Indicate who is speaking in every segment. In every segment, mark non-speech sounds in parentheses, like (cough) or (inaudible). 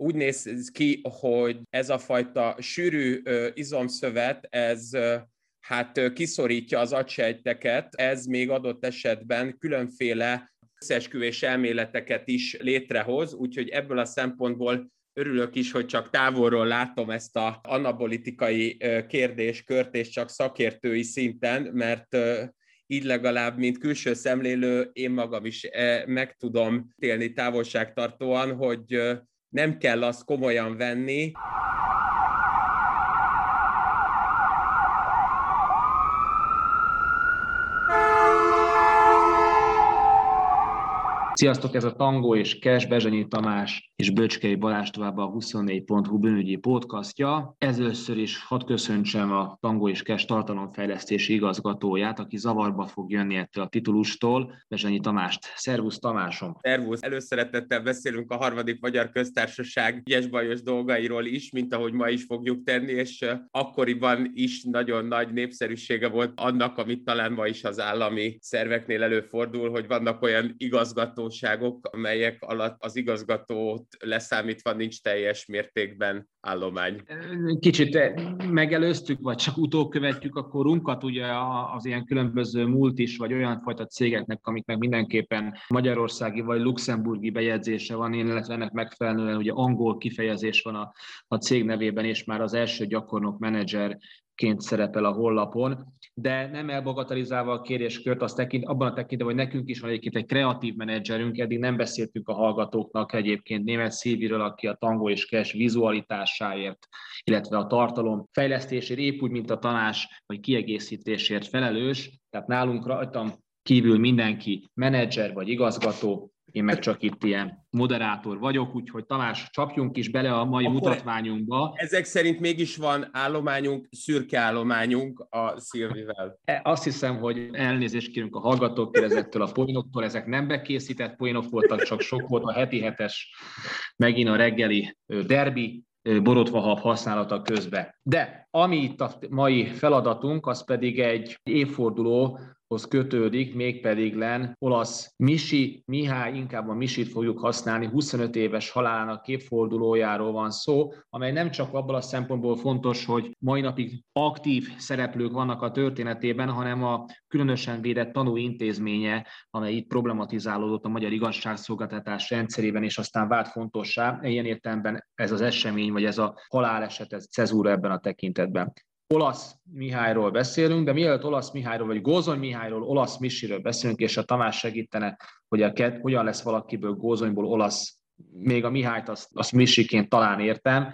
Speaker 1: úgy néz ki, hogy ez a fajta sűrű izomszövet, ez hát kiszorítja az agysejteket, ez még adott esetben különféle összeesküvés elméleteket is létrehoz, úgyhogy ebből a szempontból örülök is, hogy csak távolról látom ezt a anabolitikai kérdéskört, és csak szakértői szinten, mert így legalább, mint külső szemlélő, én magam is meg tudom élni távolságtartóan, hogy nem kell azt komolyan venni.
Speaker 2: Sziasztok, ez a Tango és Kes, Bezsenyi Tamás és Böcskei Balázs tovább a 24.hu bűnügyi podcastja. Először is hadd köszöntsem a Tango és Kes tartalomfejlesztési igazgatóját, aki zavarba fog jönni ettől a titulustól, Bezsenyi Tamást. Szervusz Tamásom!
Speaker 1: Szervusz! Előszeretettel beszélünk a harmadik Magyar Köztársaság ügyes-bajos dolgairól is, mint ahogy ma is fogjuk tenni, és akkoriban is nagyon nagy népszerűsége volt annak, amit talán ma is az állami szerveknél előfordul, hogy vannak olyan igazgató hatóságok, amelyek alatt az igazgatót leszámítva nincs teljes mértékben állomány.
Speaker 2: Kicsit megelőztük, vagy csak utókövetjük a korunkat, ugye az ilyen különböző multis, vagy olyan fajta cégeknek, amiknek mindenképpen magyarországi vagy luxemburgi bejegyzése van, illetve ennek megfelelően ugye angol kifejezés van a, a cég nevében, és már az első gyakornok menedzser ként szerepel a hollapon, de nem elbagatelizálva a kérdéskört, azt tekint, abban a tekintetben, hogy nekünk is van egyébként egy kreatív menedzserünk, eddig nem beszéltünk a hallgatóknak egyébként német Szilviről, aki a tango és cash vizualitásáért, illetve a tartalom fejlesztésért, épp úgy, mint a tanás vagy kiegészítésért felelős, tehát nálunk rajtam kívül mindenki menedzser vagy igazgató, én meg csak itt ilyen moderátor vagyok, úgyhogy Tamás, csapjunk is bele a mai Akkor mutatványunkba.
Speaker 1: Ezek szerint mégis van állományunk, szürke állományunk a Szilvivel.
Speaker 2: E, azt hiszem, hogy elnézést kérünk a hallgatóktól ezektől a poénoktól, ezek nem bekészített poénok voltak, csak sok volt a heti hetes, megint a reggeli derbi, borotvahav használata közben. De ami itt a mai feladatunk, az pedig egy évforduló hoz kötődik, mégpedig len olasz Misi, Mihály, inkább a Misit fogjuk használni, 25 éves halálának képfordulójáról van szó, amely nem csak abban a szempontból fontos, hogy mai napig aktív szereplők vannak a történetében, hanem a különösen védett tanúintézménye, amely itt problematizálódott a magyar igazságszolgáltatás rendszerében, és aztán vált fontossá. Ilyen értelemben ez az esemény, vagy ez a haláleset, ez cezúra ebben a tekintetben olasz Mihályról beszélünk, de mielőtt olasz Mihályról, vagy Gózony Mihályról, olasz Misiről beszélünk, és a Tamás segítene, hogy a kett, hogyan lesz valakiből Gózonyból olasz, még a Mihályt azt, azt Misiként talán értem,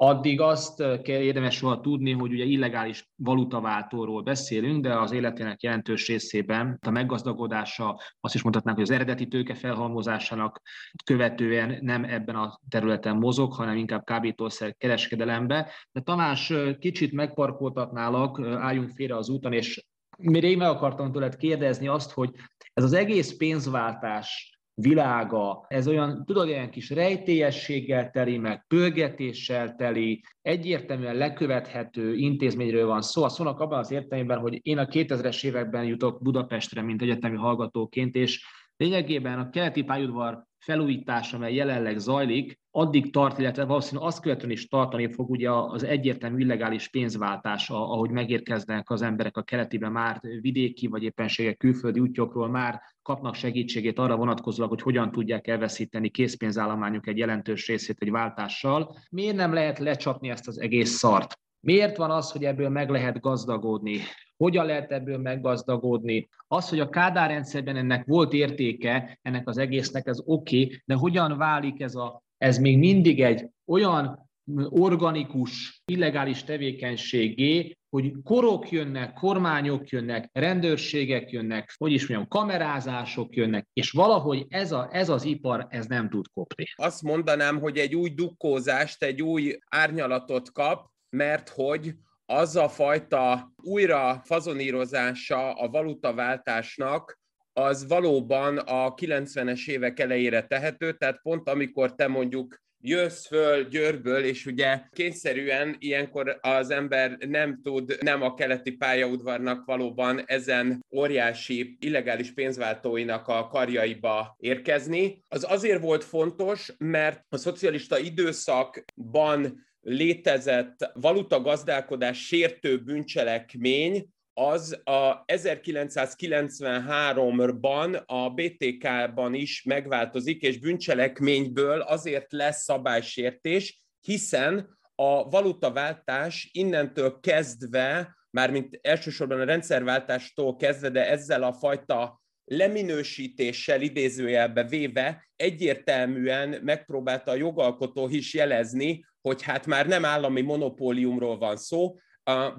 Speaker 2: Addig azt kell érdemes volna tudni, hogy ugye illegális valutaváltóról beszélünk, de az életének jelentős részében a meggazdagodása, azt is mondhatnánk, hogy az eredeti tőke felhalmozásának követően nem ebben a területen mozog, hanem inkább kábítószer kereskedelembe. De Tamás, kicsit megparkoltatnálak, álljunk félre az úton, és mire én meg akartam tőled kérdezni azt, hogy ez az egész pénzváltás világa, ez olyan, tudod, ilyen kis rejtélyességgel teli, meg pörgetéssel teli, egyértelműen lekövethető intézményről van szó. A szónak abban az értelemben, hogy én a 2000-es években jutok Budapestre, mint egyetemi hallgatóként, és lényegében a keleti pályaudvar felújítása, amely jelenleg zajlik, addig tart, illetve valószínűleg azt követően is tartani fog ugye az egyértelmű illegális pénzváltás, ahogy megérkeznek az emberek a keletibe már vidéki vagy éppenségek külföldi útjokról, már kapnak segítségét arra vonatkozólag, hogy hogyan tudják elveszíteni készpénzállományuk egy jelentős részét egy váltással. Miért nem lehet lecsapni ezt az egész szart? Miért van az, hogy ebből meg lehet gazdagodni? Hogyan lehet ebből meggazdagodni? Az, hogy a Kádár rendszerben ennek volt értéke, ennek az egésznek ez oké, okay, de hogyan válik ez, a, ez még mindig egy olyan organikus, illegális tevékenységé, hogy korok jönnek, kormányok jönnek, rendőrségek jönnek, hogy is mondjam, kamerázások jönnek, és valahogy ez, a, ez az ipar, ez nem tud kopni.
Speaker 1: Azt mondanám, hogy egy új dukkózást, egy új árnyalatot kap, mert hogy az a fajta újra fazonírozása a valutaváltásnak, az valóban a 90-es évek elejére tehető, tehát pont amikor te mondjuk jössz föl Győrből, és ugye kényszerűen ilyenkor az ember nem tud nem a keleti pályaudvarnak valóban ezen óriási illegális pénzváltóinak a karjaiba érkezni. Az azért volt fontos, mert a szocialista időszakban létezett valuta gazdálkodás sértő bűncselekmény, az a 1993-ban a BTK-ban is megváltozik, és bűncselekményből azért lesz szabálysértés, hiszen a valutaváltás innentől kezdve, mármint elsősorban a rendszerváltástól kezdve, de ezzel a fajta leminősítéssel idézőjelbe véve egyértelműen megpróbálta a jogalkotó is jelezni, hogy hát már nem állami monopóliumról van szó,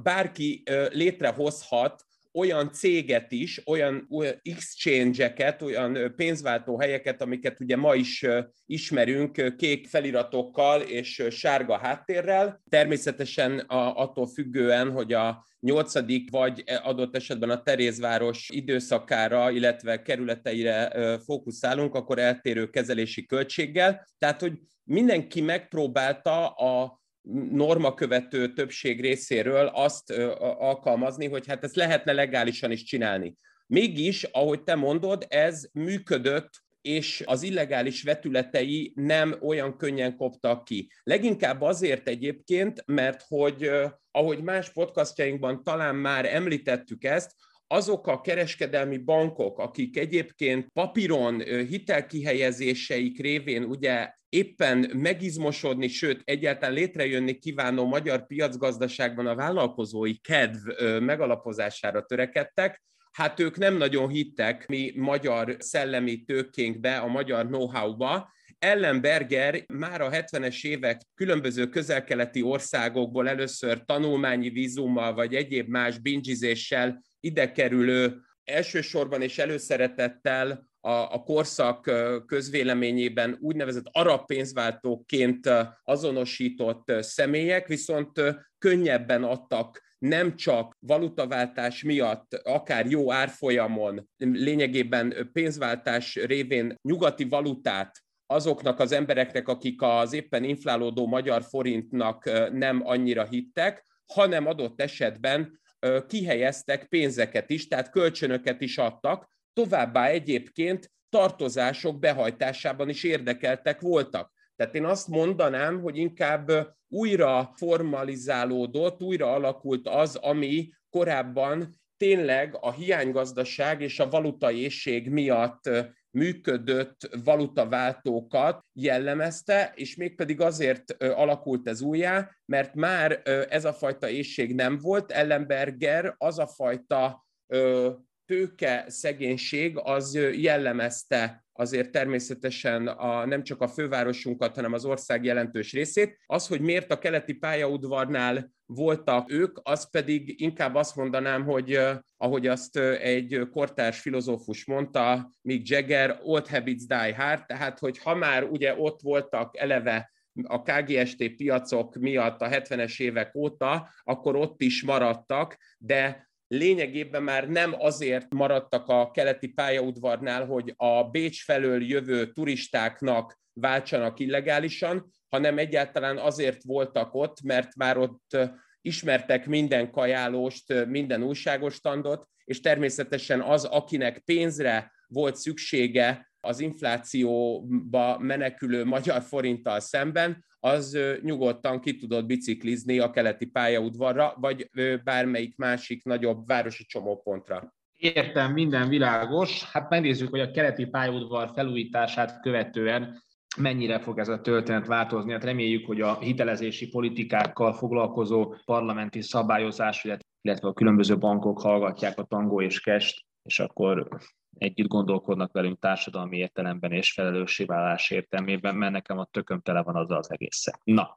Speaker 1: bárki létrehozhat olyan céget is, olyan, exchange-eket, olyan pénzváltó helyeket, amiket ugye ma is ismerünk, kék feliratokkal és sárga háttérrel. Természetesen attól függően, hogy a nyolcadik vagy adott esetben a Terézváros időszakára, illetve kerületeire fókuszálunk, akkor eltérő kezelési költséggel. Tehát, hogy mindenki megpróbálta a normakövető többség részéről azt alkalmazni, hogy hát ezt lehetne legálisan is csinálni. Mégis, ahogy te mondod, ez működött és az illegális vetületei nem olyan könnyen koptak ki. Leginkább azért egyébként, mert hogy ahogy más podcastjainkban talán már említettük ezt, azok a kereskedelmi bankok, akik egyébként papíron hitelkihelyezéseik révén ugye éppen megizmosodni, sőt egyáltalán létrejönni kívánó magyar piacgazdaságban a vállalkozói kedv megalapozására törekedtek, hát ők nem nagyon hittek mi magyar szellemi tőkénkbe, a magyar know-how-ba, Ellenberger már a 70-es évek különböző közelkeleti országokból először tanulmányi vízummal vagy egyéb más bingizéssel ide kerülő elsősorban és előszeretettel a, a korszak közvéleményében úgynevezett arab pénzváltóként azonosított személyek, viszont könnyebben adtak nem csak valutaváltás miatt, akár jó árfolyamon, lényegében pénzváltás révén nyugati valutát azoknak az embereknek, akik az éppen inflálódó magyar forintnak nem annyira hittek, hanem adott esetben kihelyeztek pénzeket is, tehát kölcsönöket is adtak, továbbá egyébként tartozások behajtásában is érdekeltek voltak. Tehát én azt mondanám, hogy inkább újra formalizálódott, újra alakult az, ami korábban tényleg a hiánygazdaság és a valutaészség miatt működött valutaváltókat jellemezte, és mégpedig azért alakult ez újjá, mert már ez a fajta ésség nem volt, Ellenberger az a fajta tőke szegénység az jellemezte azért természetesen a, nem csak a fővárosunkat, hanem az ország jelentős részét. Az, hogy miért a keleti pályaudvarnál voltak ők, az pedig inkább azt mondanám, hogy ahogy azt egy kortárs filozófus mondta, Mick Jagger, old habits die hard, tehát hogy ha már ugye ott voltak eleve a KGST piacok miatt a 70-es évek óta, akkor ott is maradtak, de lényegében már nem azért maradtak a keleti pályaudvarnál, hogy a Bécs felől jövő turistáknak váltsanak illegálisan, hanem egyáltalán azért voltak ott, mert már ott ismertek minden kajálóst, minden újságos standot, és természetesen az, akinek pénzre volt szüksége az inflációba menekülő magyar forinttal szemben, az nyugodtan ki tudott biciklizni a keleti pályaudvarra, vagy bármelyik másik nagyobb városi csomópontra.
Speaker 2: Értem, minden világos. Hát megnézzük, hogy a keleti pályaudvar felújítását követően mennyire fog ez a történet változni. Hát reméljük, hogy a hitelezési politikákkal foglalkozó parlamenti szabályozás, illetve a különböző bankok hallgatják a tangó és kest, és akkor együtt gondolkodnak velünk társadalmi értelemben és felelősségvállalás értelmében, mert nekem a tököm tele van azzal az egészen. Na,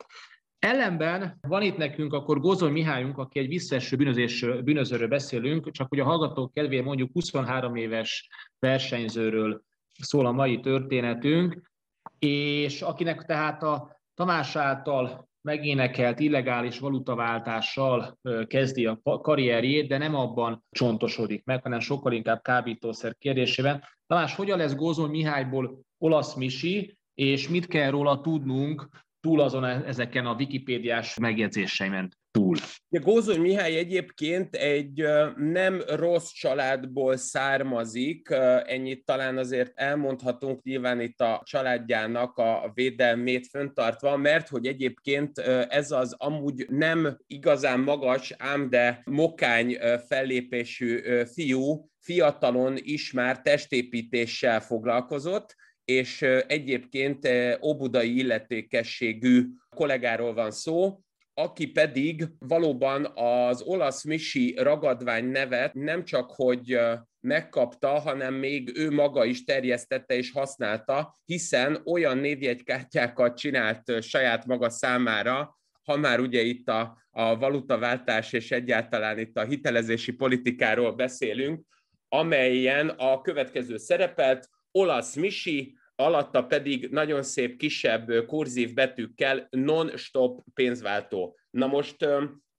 Speaker 2: Ellenben van itt nekünk akkor Gozony Mihályunk, aki egy visszaeső bűnözés, bűnözőről beszélünk, csak hogy a hallgatók kedvéért mondjuk 23 éves versenyzőről szól a mai történetünk, és akinek tehát a Tamás által megénekelt illegális valutaváltással kezdi a karrierjét, de nem abban csontosodik meg, hanem sokkal inkább kábítószer kérdésében. Tamás, hogyan lesz Gózon Mihályból olasz Misi, és mit kell róla tudnunk túl azon e- ezeken a wikipédiás megjegyzéseimen túl.
Speaker 1: De Gózony Mihály egyébként egy nem rossz családból származik, ennyit talán azért elmondhatunk nyilván itt a családjának a védelmét föntartva, mert hogy egyébként ez az amúgy nem igazán magas, ám de mokány fellépésű fiú fiatalon is már testépítéssel foglalkozott, és egyébként óbudai illetékességű kollégáról van szó, aki pedig valóban az olasz misi ragadvány nevet nem csak hogy megkapta, hanem még ő maga is terjesztette és használta, hiszen olyan névjegykártyákat csinált saját maga számára, ha már ugye itt a, a valutaváltás és egyáltalán itt a hitelezési politikáról beszélünk, amelyen a következő szerepelt, olasz misi, alatta pedig nagyon szép kisebb kurzív betűkkel non-stop pénzváltó. Na most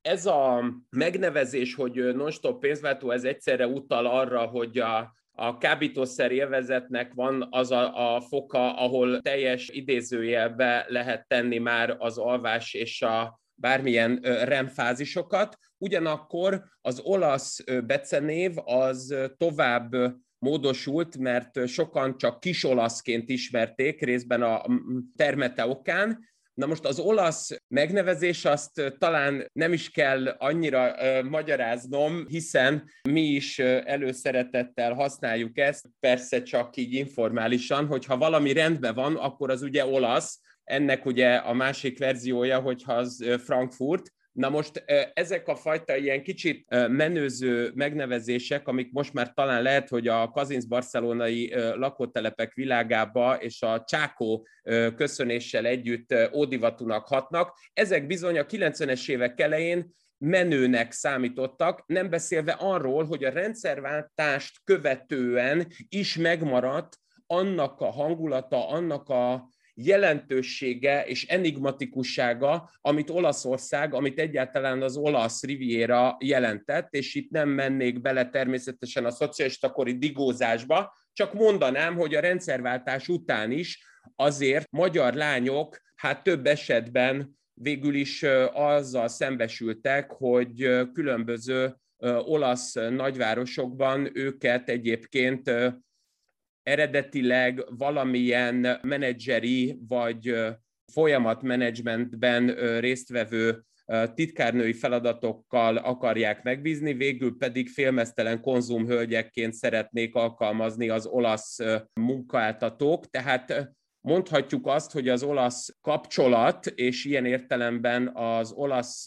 Speaker 1: ez a megnevezés, hogy non-stop pénzváltó, ez egyszerre utal arra, hogy a, a kábítószer élvezetnek van az a, a foka, ahol teljes idézőjelbe lehet tenni már az alvás és a bármilyen remfázisokat. Ugyanakkor az olasz becenév az tovább módosult, mert sokan csak kisolaszként ismerték, részben a termete okán, Na most az olasz megnevezés azt talán nem is kell annyira uh, magyaráznom, hiszen mi is uh, előszeretettel használjuk ezt, persze csak így informálisan, hogyha valami rendben van, akkor az ugye olasz, ennek ugye a másik verziója, hogyha az Frankfurt, Na most ezek a fajta ilyen kicsit menőző megnevezések, amik most már talán lehet, hogy a Kazinsz barcelonai lakótelepek világába és a Csákó köszönéssel együtt ódivatúnak hatnak, ezek bizony a 90-es évek elején menőnek számítottak, nem beszélve arról, hogy a rendszerváltást követően is megmaradt annak a hangulata, annak a jelentősége és enigmatikussága, amit Olaszország, amit egyáltalán az olasz Riviera jelentett, és itt nem mennék bele természetesen a szocialista kori digózásba, csak mondanám, hogy a rendszerváltás után is azért magyar lányok hát több esetben végül is azzal szembesültek, hogy különböző olasz nagyvárosokban őket egyébként eredetileg valamilyen menedzseri vagy folyamatmenedzsmentben résztvevő titkárnői feladatokkal akarják megbízni, végül pedig félmeztelen konzumhölgyekként szeretnék alkalmazni az olasz munkáltatók. Tehát mondhatjuk azt, hogy az olasz kapcsolat, és ilyen értelemben az olasz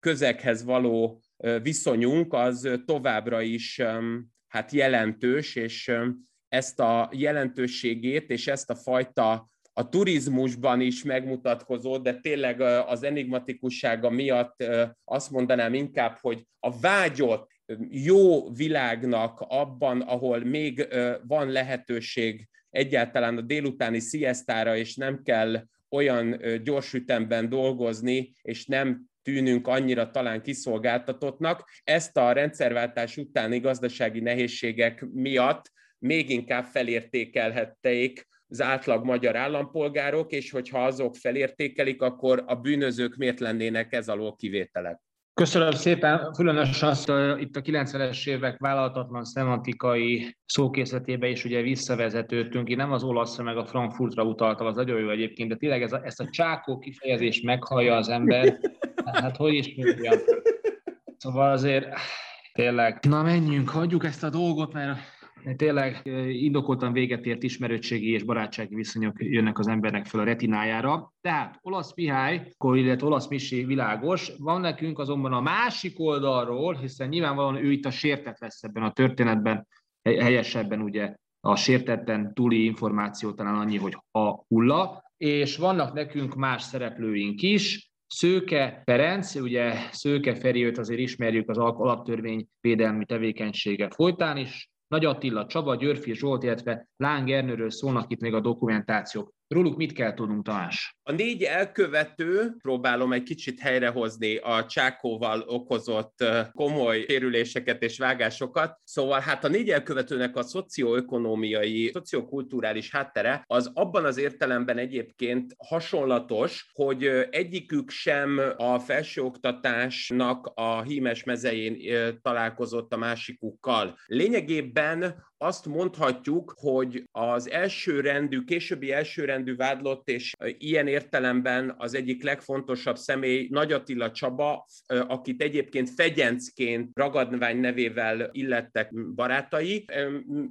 Speaker 1: közeghez való viszonyunk, az továbbra is hát jelentős, és ezt a jelentőségét és ezt a fajta a turizmusban is megmutatkozó, de tényleg az enigmatikussága miatt azt mondanám inkább, hogy a vágyott jó világnak abban, ahol még van lehetőség egyáltalán a délutáni sziasztára, és nem kell olyan gyors ütemben dolgozni, és nem tűnünk annyira talán kiszolgáltatottnak. Ezt a rendszerváltás utáni gazdasági nehézségek miatt még inkább felértékelhették az átlag magyar állampolgárok, és hogyha azok felértékelik, akkor a bűnözők miért lennének ez alól kivételek?
Speaker 2: Köszönöm szépen, különösen azt itt a 90-es évek vállalhatatlan szemantikai szókészletébe is ugye visszavezetődtünk. Én nem az olaszra meg a Frankfurtra utaltam, az nagyon jó egyébként, de tényleg ez a, ezt a csákó kifejezést meghallja az ember. Hát hogy is mondjam. Szóval azért tényleg, na menjünk, hagyjuk ezt a dolgot, mert tényleg indokoltan véget ért ismerőtségi és barátsági viszonyok jönnek az embernek fel a retinájára. Tehát olasz Mihály, illetve olasz Misi világos, van nekünk azonban a másik oldalról, hiszen nyilvánvalóan ő itt a sértett lesz ebben a történetben, helyesebben ugye a sértetten túli információ talán annyi, hogy a hulla, és vannak nekünk más szereplőink is, Szőke Ferenc, ugye Szőke Feri, őt azért ismerjük az alaptörvény védelmi tevékenysége folytán is, nagy Attila, Csaba, Györfi, Zsolt, illetve Láng Ernőről szólnak itt még a dokumentációk. Róluk mit kell tudnunk, Tamás?
Speaker 1: A négy elkövető, próbálom egy kicsit helyrehozni a csákóval okozott komoly sérüléseket és vágásokat. Szóval hát a négy elkövetőnek a szocioökonómiai, szociokulturális háttere az abban az értelemben egyébként hasonlatos, hogy egyikük sem a felsőoktatásnak a hímes mezején találkozott a másikukkal. Lényegében azt mondhatjuk, hogy az elsőrendű, későbbi elsőrendű vádlott és ilyen értelemben az egyik legfontosabb személy Nagy Attila Csaba, akit egyébként Fegyencként ragadvány nevével illettek barátai.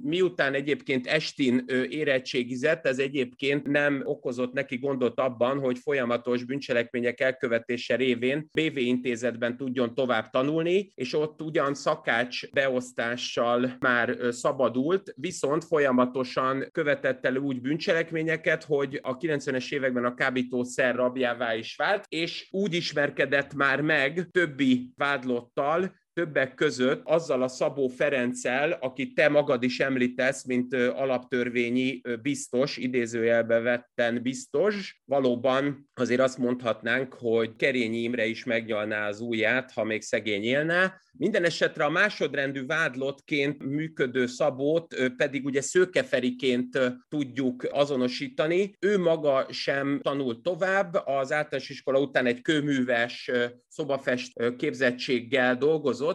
Speaker 1: Miután egyébként Estin érettségizett, ez egyébként nem okozott neki gondot abban, hogy folyamatos bűncselekmények elkövetése révén BV intézetben tudjon tovább tanulni, és ott ugyan szakács beosztással már szabad szabadult, viszont folyamatosan követett el úgy bűncselekményeket, hogy a 90-es években a kábítószer rabjává is vált, és úgy ismerkedett már meg többi vádlottal, többek között azzal a Szabó Ferenccel, akit te magad is említesz, mint alaptörvényi biztos, idézőjelbe vetten biztos. Valóban azért azt mondhatnánk, hogy Kerényi Imre is megnyalná az ujját, ha még szegény élne, minden esetre a másodrendű vádlottként működő Szabót pedig ugye Szőkeferiként tudjuk azonosítani. Ő maga sem tanult tovább, az általános iskola után egy kőműves szobafest képzettséggel dolgozott,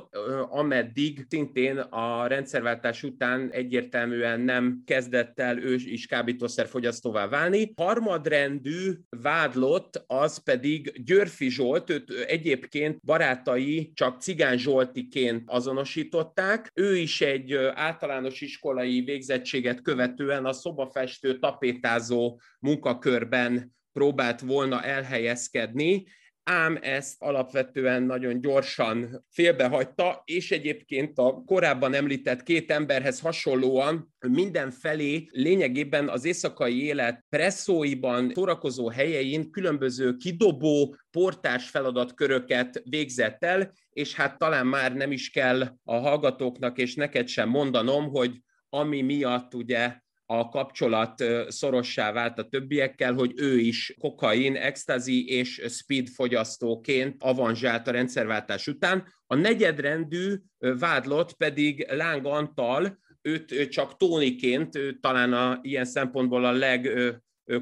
Speaker 1: ameddig szintén a rendszerváltás után egyértelműen nem kezdett el ő is kábítószerfogyasztóvá válni. Harmadrendű vádlott az pedig Györfi Zsolt, őt egyébként barátai csak Cigán Zsolt Zsoltiként azonosították. Ő is egy általános iskolai végzettséget követően a szobafestő tapétázó munkakörben próbált volna elhelyezkedni, ám ezt alapvetően nagyon gyorsan félbehagyta, és egyébként a korábban említett két emberhez hasonlóan mindenfelé lényegében az éjszakai élet presszóiban, szórakozó helyein különböző kidobó, portás feladatköröket végzett el, és hát talán már nem is kell a hallgatóknak és neked sem mondanom, hogy ami miatt ugye a kapcsolat szorossá vált a többiekkel, hogy ő is kokain, extazi és speed fogyasztóként avanzsált a rendszerváltás után. A negyedrendű vádlott pedig Láng Antal, őt csak Tóniként, talán a, ilyen szempontból a leg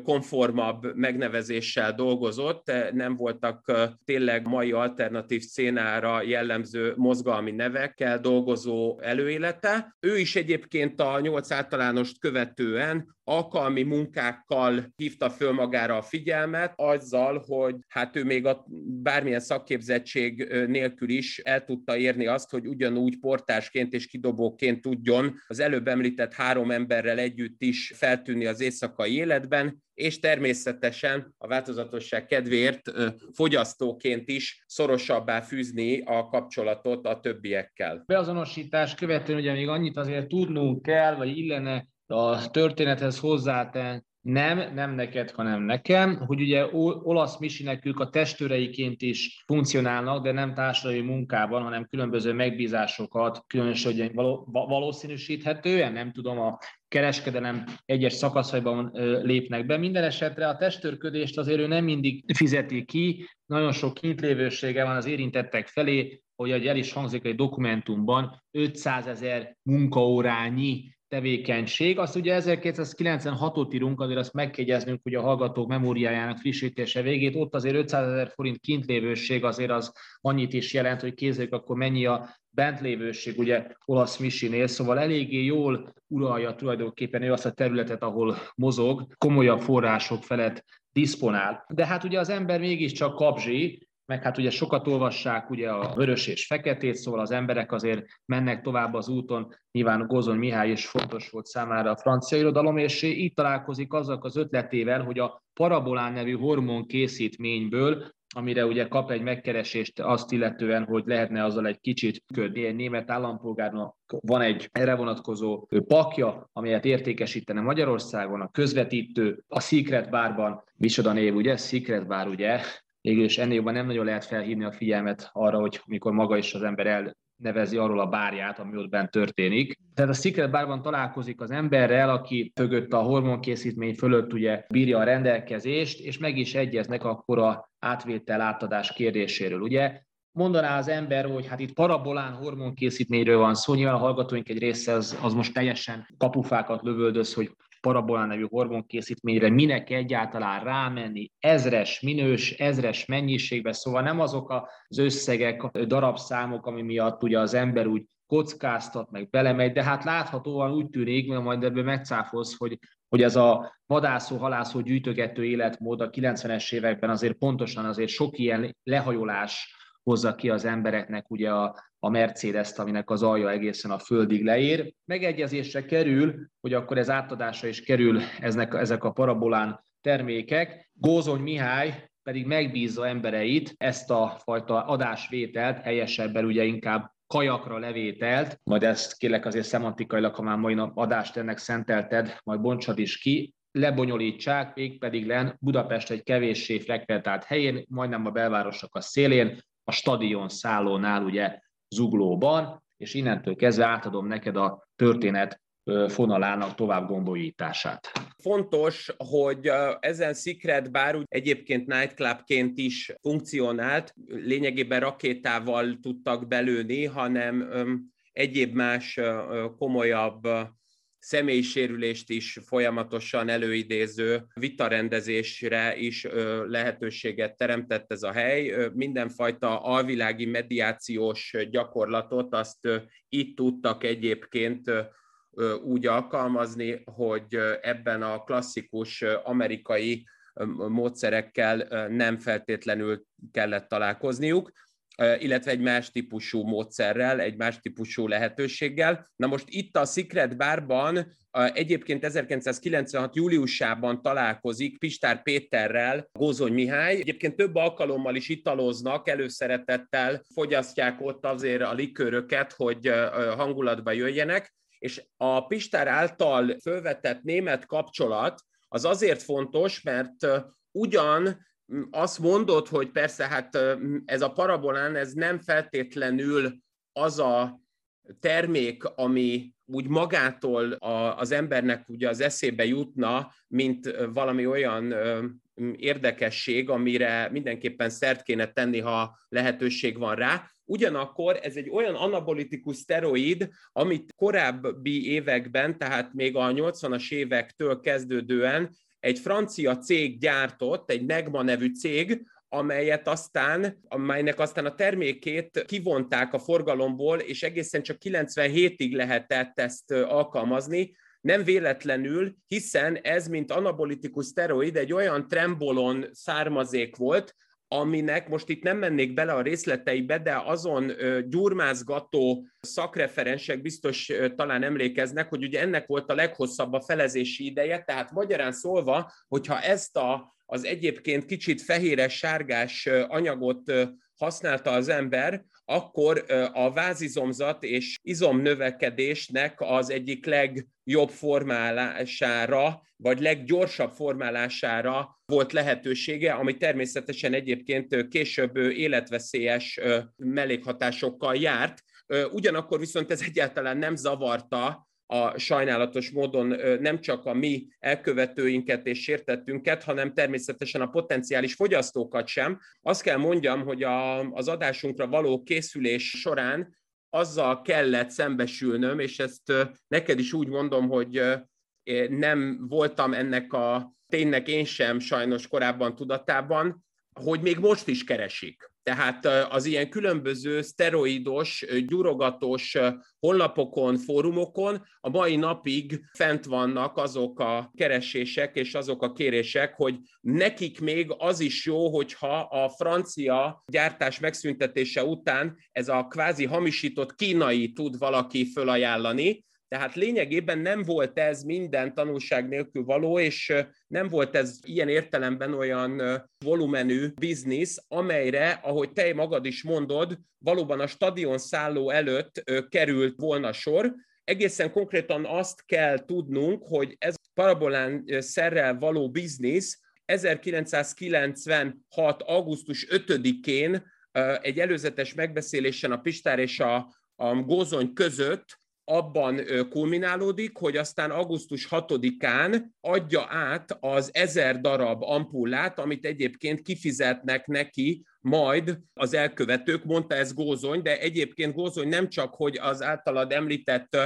Speaker 1: konformabb megnevezéssel dolgozott, nem voltak tényleg mai alternatív szénára jellemző mozgalmi nevekkel dolgozó előélete. Ő is egyébként a nyolc általánost követően alkalmi munkákkal hívta föl magára a figyelmet, azzal, hogy hát ő még a bármilyen szakképzettség nélkül is el tudta érni azt, hogy ugyanúgy portásként és kidobóként tudjon az előbb említett három emberrel együtt is feltűnni az éjszakai életben, és természetesen a változatosság kedvéért fogyasztóként is szorosabbá fűzni a kapcsolatot a többiekkel.
Speaker 2: Beazonosítás követően ugye még annyit azért tudnunk kell, vagy illene a történethez hozzátenni, nem, nem neked, hanem nekem, hogy ugye olasz misinek ők a testőreiként is funkcionálnak, de nem társadalmi munkában, hanem különböző megbízásokat, különösen valószínűsíthetően, nem tudom, a kereskedelem egyes szakaszaiban lépnek be. Minden esetre a testőrködést azért ő nem mindig fizeti ki, nagyon sok kintlévősége van az érintettek felé, hogy el is hangzik egy dokumentumban, 500 ezer munkaórányi tevékenység. Azt ugye 1296-ot írunk, azért azt megkegyeznünk, hogy a hallgatók memóriájának frissítése végét, ott azért 500 ezer forint kintlévőség azért az annyit is jelent, hogy kézzék akkor mennyi a bentlévőség, ugye olasz misinél, szóval eléggé jól uralja tulajdonképpen ő azt a területet, ahol mozog, komolyabb források felett diszponál. De hát ugye az ember mégiscsak kapzsi, meg hát ugye sokat olvassák ugye a vörös és feketét, szóval az emberek azért mennek tovább az úton, nyilván Gozon Mihály is fontos volt számára a francia irodalom, és így találkozik azzal az ötletével, hogy a parabolán nevű hormon készítményből amire ugye kap egy megkeresést azt illetően, hogy lehetne azzal egy kicsit ködni. Egy német állampolgárnak van egy erre vonatkozó pakja, amelyet értékesítene Magyarországon, a közvetítő, a Secret Barban, micsoda név, ugye? Secret Bar, ugye? Végül is ennél jobban nem nagyon lehet felhívni a figyelmet arra, hogy mikor maga is az ember nevezi arról a bárját, ami ott bent történik. Tehát a Secret Barban találkozik az emberrel, aki mögött a hormonkészítmény fölött ugye bírja a rendelkezést, és meg is egyeznek akkor a átvétel átadás kérdéséről. Ugye mondaná az ember, hogy hát itt parabolán hormonkészítményről van szó, nyilván a hallgatóink egy része az, az most teljesen kapufákat lövöldöz, hogy parabolán nevű hormonkészítményre minek egyáltalán rámenni. Ezres minős, ezres mennyiségbe, szóval nem azok az összegek, darabszámok, ami miatt ugye az ember úgy kockáztat, meg belemegy, de hát láthatóan úgy tűnik, mert majd ebből megcáfolsz, hogy, hogy ez a vadászó, halászó, gyűjtögető életmód a 90-es években azért pontosan azért sok ilyen lehajolás hozza ki az embereknek ugye a, a Mercedes-t, aminek az alja egészen a földig leér. Megegyezésre kerül, hogy akkor ez átadásra is kerül eznek, ezek a parabolán termékek. Gózony Mihály pedig megbízza embereit ezt a fajta adásvételt, helyesebben ugye inkább kajakra levételt, majd ezt kérlek azért szemantikailag, ha már mai nap adást ennek szentelted, majd bontsad is ki, lebonyolítsák, pedig len Budapest egy kevéssé frekventált helyén, majdnem a belvárosok a szélén, a stadion szállónál ugye zuglóban, és innentől kezdve átadom neked a történet fonalának tovább gondolítását.
Speaker 1: Fontos, hogy ezen Secret Bar úgy egyébként nightclubként is funkcionált, lényegében rakétával tudtak belőni, hanem egyéb más komolyabb személysérülést is folyamatosan előidéző vitarendezésre is lehetőséget teremtett ez a hely. Mindenfajta alvilági mediációs gyakorlatot azt itt tudtak egyébként úgy alkalmazni, hogy ebben a klasszikus amerikai módszerekkel nem feltétlenül kellett találkozniuk illetve egy más típusú módszerrel, egy más típusú lehetőséggel. Na most itt a Secret Barban egyébként 1996. júliusában találkozik Pistár Péterrel Gózony Mihály. Egyébként több alkalommal is italoznak, előszeretettel fogyasztják ott azért a likőröket, hogy hangulatba jöjjenek, és a Pistár által fölvetett német kapcsolat az azért fontos, mert ugyan azt mondod, hogy persze, hát ez a parabolán, ez nem feltétlenül az a termék, ami úgy magától a, az embernek ugye az eszébe jutna, mint valami olyan érdekesség, amire mindenképpen szert kéne tenni, ha lehetőség van rá. Ugyanakkor ez egy olyan anabolitikus szteroid, amit korábbi években, tehát még a 80-as évektől kezdődően egy francia cég gyártott, egy Negma nevű cég, amelyet aztán, amelynek aztán a termékét kivonták a forgalomból, és egészen csak 97-ig lehetett ezt alkalmazni, nem véletlenül, hiszen ez, mint anabolitikus szteroid, egy olyan trembolon származék volt, aminek most itt nem mennék bele a részleteibe, de azon gyurmázgató szakreferensek biztos talán emlékeznek, hogy ugye ennek volt a leghosszabb a felezési ideje, tehát magyarán szólva, hogyha ezt a, az egyébként kicsit fehéres, sárgás anyagot használta az ember, akkor a vázizomzat és izomnövekedésnek az egyik legjobb formálására, vagy leggyorsabb formálására volt lehetősége, ami természetesen egyébként később életveszélyes mellékhatásokkal járt. Ugyanakkor viszont ez egyáltalán nem zavarta a sajnálatos módon nem csak a mi elkövetőinket és sértettünket, hanem természetesen a potenciális fogyasztókat sem. Azt kell mondjam, hogy a, az adásunkra való készülés során azzal kellett szembesülnöm, és ezt neked is úgy mondom, hogy nem voltam ennek a ténynek én sem sajnos korábban tudatában, hogy még most is keresik. Tehát az ilyen különböző szteroidos, gyurogatós honlapokon, fórumokon a mai napig fent vannak azok a keresések és azok a kérések, hogy nekik még az is jó, hogyha a francia gyártás megszüntetése után ez a kvázi hamisított kínai tud valaki fölajánlani, tehát lényegében nem volt ez minden tanulság nélkül való, és nem volt ez ilyen értelemben olyan volumenű biznisz, amelyre, ahogy te magad is mondod, valóban a stadion szálló előtt került volna sor. Egészen konkrétan azt kell tudnunk, hogy ez parabolán szerrel való biznisz 1996. augusztus 5-én egy előzetes megbeszélésen a Pistár és a a Gózony között abban kulminálódik, hogy aztán augusztus 6-án adja át az ezer darab ampullát, amit egyébként kifizetnek neki majd az elkövetők, mondta ez Gózony, de egyébként Gózony nem csak, hogy az általad említett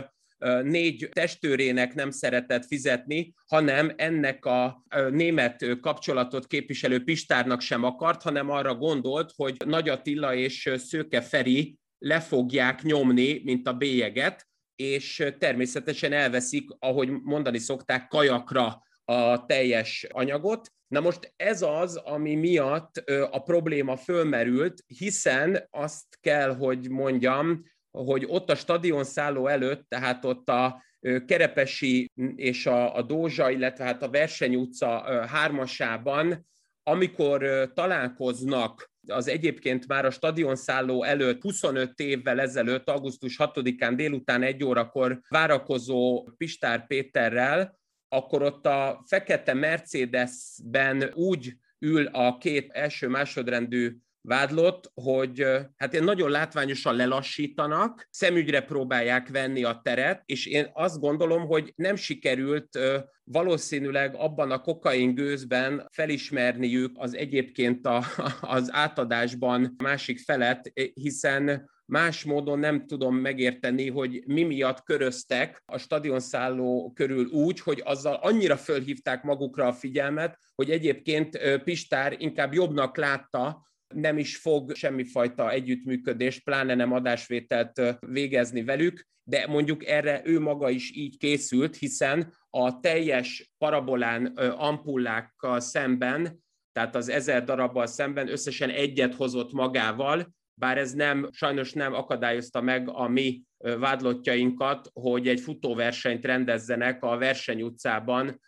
Speaker 1: négy testőrének nem szeretett fizetni, hanem ennek a német kapcsolatot képviselő Pistárnak sem akart, hanem arra gondolt, hogy Nagy Attila és Szőke Feri le fogják nyomni, mint a bélyeget, és természetesen elveszik, ahogy mondani szokták, kajakra a teljes anyagot. Na most ez az, ami miatt a probléma fölmerült, hiszen azt kell, hogy mondjam, hogy ott a stadionszálló előtt, tehát ott a Kerepesi és a, a Dózsa, illetve hát a Verseny utca hármasában, amikor találkoznak az egyébként már a stadionszálló előtt 25 évvel ezelőtt, augusztus 6-án délután egy órakor várakozó Pistár Péterrel, akkor ott a fekete Mercedesben úgy ül a két első másodrendű vádlott, hogy hát én nagyon látványosan lelassítanak, szemügyre próbálják venni a teret, és én azt gondolom, hogy nem sikerült valószínűleg abban a kokain gőzben felismerniük az egyébként a, (laughs) az átadásban másik felet, hiszen más módon nem tudom megérteni, hogy mi miatt köröztek a stadionszálló körül úgy, hogy azzal annyira fölhívták magukra a figyelmet, hogy egyébként Pistár inkább jobbnak látta, nem is fog semmifajta együttműködést, pláne nem adásvételt végezni velük, de mondjuk erre ő maga is így készült, hiszen a teljes parabolán ampullákkal szemben, tehát az ezer darabbal szemben összesen egyet hozott magával, bár ez nem, sajnos nem akadályozta meg a mi vádlottjainkat, hogy egy futóversenyt rendezzenek a verseny utcában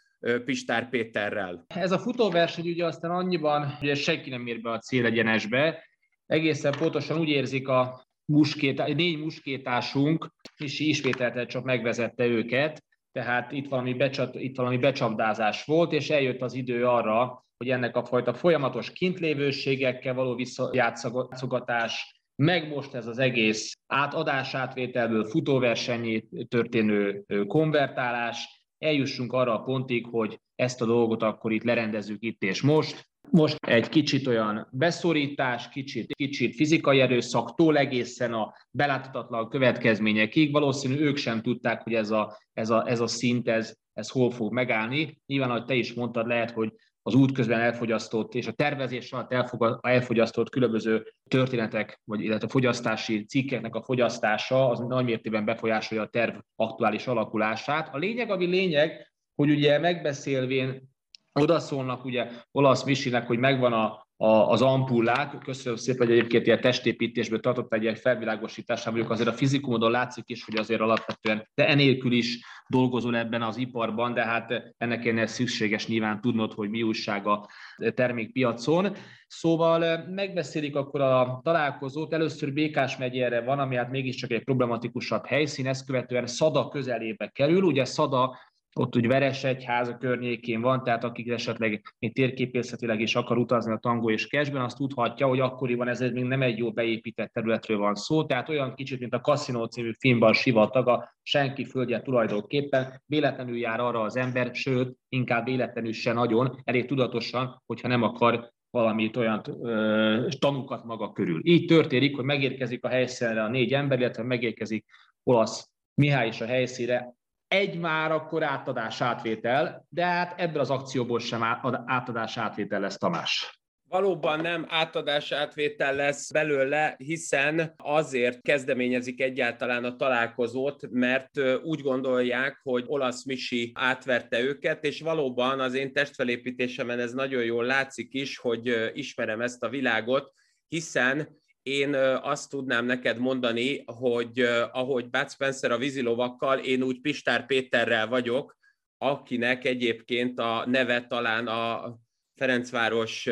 Speaker 1: Pistár Péterrel.
Speaker 2: Ez a futóverseny ugye aztán annyiban, hogy senki nem ér be a célegyenesbe, egészen pontosan úgy érzik a muskét, négy muskétásunk, és ismételten csak megvezette őket, tehát itt valami, becsat, itt valami becsapdázás volt, és eljött az idő arra, hogy ennek a fajta folyamatos kintlévőségekkel való visszajátszogatás, meg most ez az egész átadás-átvételből futóversenyét történő konvertálás, eljussunk arra a pontig, hogy ezt a dolgot akkor itt lerendezzük itt és most. Most egy kicsit olyan beszorítás, kicsit, kicsit fizikai erőszaktól egészen a beláthatatlan következményekig. Valószínű ők sem tudták, hogy ez a, ez a, ez a szint, ez, ez hol fog megállni. Nyilván, ahogy te is mondtad, lehet, hogy az út közben elfogyasztott és a tervezés alatt elfogyasztott különböző történetek, vagy illetve fogyasztási cikkeknek a fogyasztása az nagy mértékben befolyásolja a terv aktuális alakulását. A lényeg, ami lényeg, hogy ugye megbeszélvén odaszólnak ugye olasz Misinek, hogy megvan a a, az ampullák. Köszönöm szépen, hogy egyébként ilyen testépítésből tartott egy ilyen felvilágosításán, mondjuk azért a fizikumodon látszik is, hogy azért alapvetően te enélkül is dolgozol ebben az iparban, de hát ennek ennél szükséges nyilván tudnod, hogy mi újság a termékpiacon. Szóval megbeszélik akkor a találkozót. Először Békás megyére van, ami hát mégiscsak egy problematikusabb helyszín, ezt követően Szada közelébe kerül. Ugye Szada ott úgy Veresegyház a környékén van, tehát akik esetleg még térképészetileg is akar utazni a tangó és kesben, azt tudhatja, hogy akkoriban ez még nem egy jó beépített területről van szó, tehát olyan kicsit, mint a Casino című filmben a sivatag, a senki földje tulajdonképpen, véletlenül jár arra az ember, sőt, inkább véletlenül se nagyon, elég tudatosan, hogyha nem akar valamit olyan ö, tanúkat maga körül. Így történik, hogy megérkezik a helyszínre a négy ember, illetve megérkezik olasz Mihály is a helyszíre, egy már akkor átadás átvétel, de hát ebből az akcióból sem átadás átvétel lesz Tamás.
Speaker 1: Valóban nem átadás átvétel lesz belőle, hiszen azért kezdeményezik egyáltalán a találkozót, mert úgy gondolják, hogy olasz Misi átverte őket, és valóban az én testfelépítésemen ez nagyon jól látszik is, hogy ismerem ezt a világot, hiszen én azt tudnám neked mondani, hogy ahogy Bud Spencer a vízilovakkal, én úgy Pistár Péterrel vagyok, akinek egyébként a neve talán a Ferencváros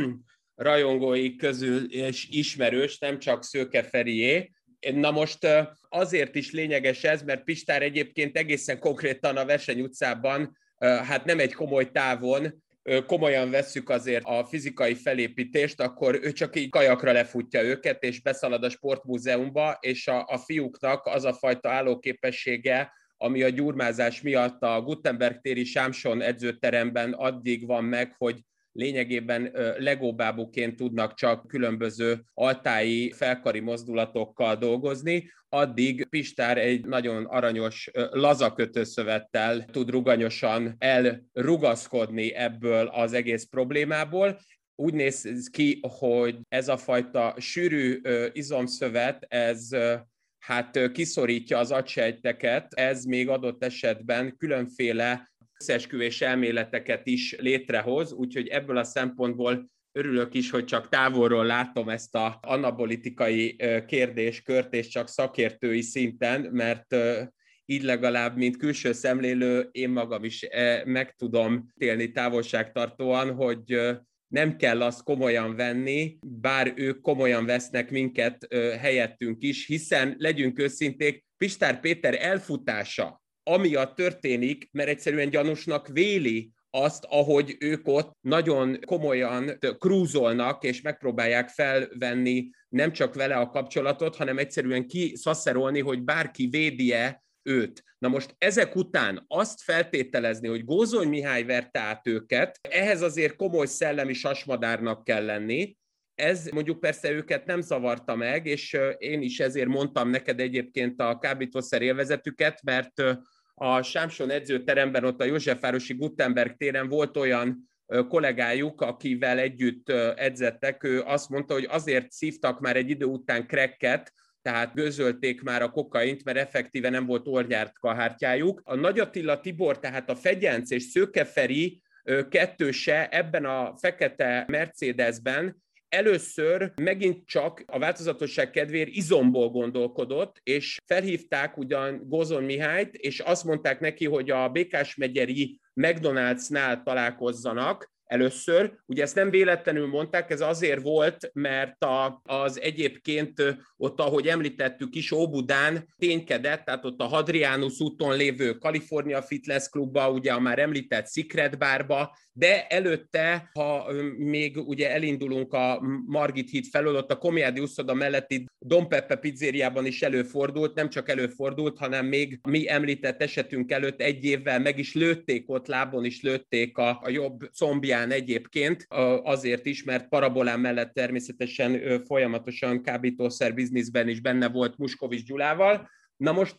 Speaker 1: (clears throat) rajongói közül és ismerős, nem csak Szőke Ferié. Na most azért is lényeges ez, mert Pistár egyébként egészen konkrétan a Verseny utcában, hát nem egy komoly távon komolyan vesszük azért a fizikai felépítést, akkor ő csak így kajakra lefutja őket, és beszalad a sportmúzeumba, és a, a fiúknak az a fajta állóképessége, ami a gyurmázás miatt a Gutenberg téri Sámson edzőteremben addig van meg, hogy lényegében legóbábuként tudnak csak különböző altái felkari mozdulatokkal dolgozni, addig Pistár egy nagyon aranyos lazakötőszövettel tud ruganyosan elrugaszkodni ebből az egész problémából, úgy néz ki, hogy ez a fajta sűrű izomszövet, ez hát kiszorítja az agysejteket, ez még adott esetben különféle összeesküvés elméleteket is létrehoz, úgyhogy ebből a szempontból örülök is, hogy csak távolról látom ezt a anabolitikai kérdéskört, és csak szakértői szinten, mert így legalább, mint külső szemlélő, én magam is meg tudom télni távolságtartóan, hogy nem kell azt komolyan venni, bár ők komolyan vesznek minket helyettünk is, hiszen legyünk őszinték, Pistár Péter elfutása amiatt történik, mert egyszerűen gyanúsnak véli azt, ahogy ők ott nagyon komolyan krúzolnak, és megpróbálják felvenni nem csak vele a kapcsolatot, hanem egyszerűen kiszasszerolni, hogy bárki védje őt. Na most ezek után azt feltételezni, hogy Gózony Mihály verte át őket, ehhez azért komoly szellemi sasmadárnak kell lenni, ez mondjuk persze őket nem zavarta meg, és én is ezért mondtam neked egyébként a kábítószer élvezetüket, mert a Sámson edzőteremben, ott a Józsefvárosi Gutenberg téren volt olyan kollégájuk, akivel együtt edzettek, ő azt mondta, hogy azért szívtak már egy idő után krekket, tehát gőzölték már a kokaint, mert effektíve nem volt orgyárt kahártyájuk. A Nagy Attila Tibor, tehát a Fegyenc és Szőkeferi kettőse ebben a fekete Mercedesben először megint csak a változatosság kedvéért izomból gondolkodott, és felhívták ugyan Gozon Mihályt, és azt mondták neki, hogy a Békás megyeri McDonald'snál találkozzanak, először. Ugye ezt nem véletlenül mondták, ez azért volt, mert a, az egyébként ott, ahogy említettük is, Óbudán ténykedett, tehát ott a Hadrianus úton lévő California Fitness Klubba, ugye a már említett Secret Barba, de előtte, ha még ugye elindulunk a Margit híd felől, ott a Komiádi uszoda melletti Don Peppe pizzériában is előfordult, nem csak előfordult, hanem még mi említett esetünk előtt egy évvel meg is lőtték ott, lábon is lőtték a, a jobb combján egyébként, azért is, mert parabolán mellett természetesen folyamatosan kábítószer bizniszben is benne volt Muskovics Gyulával. Na most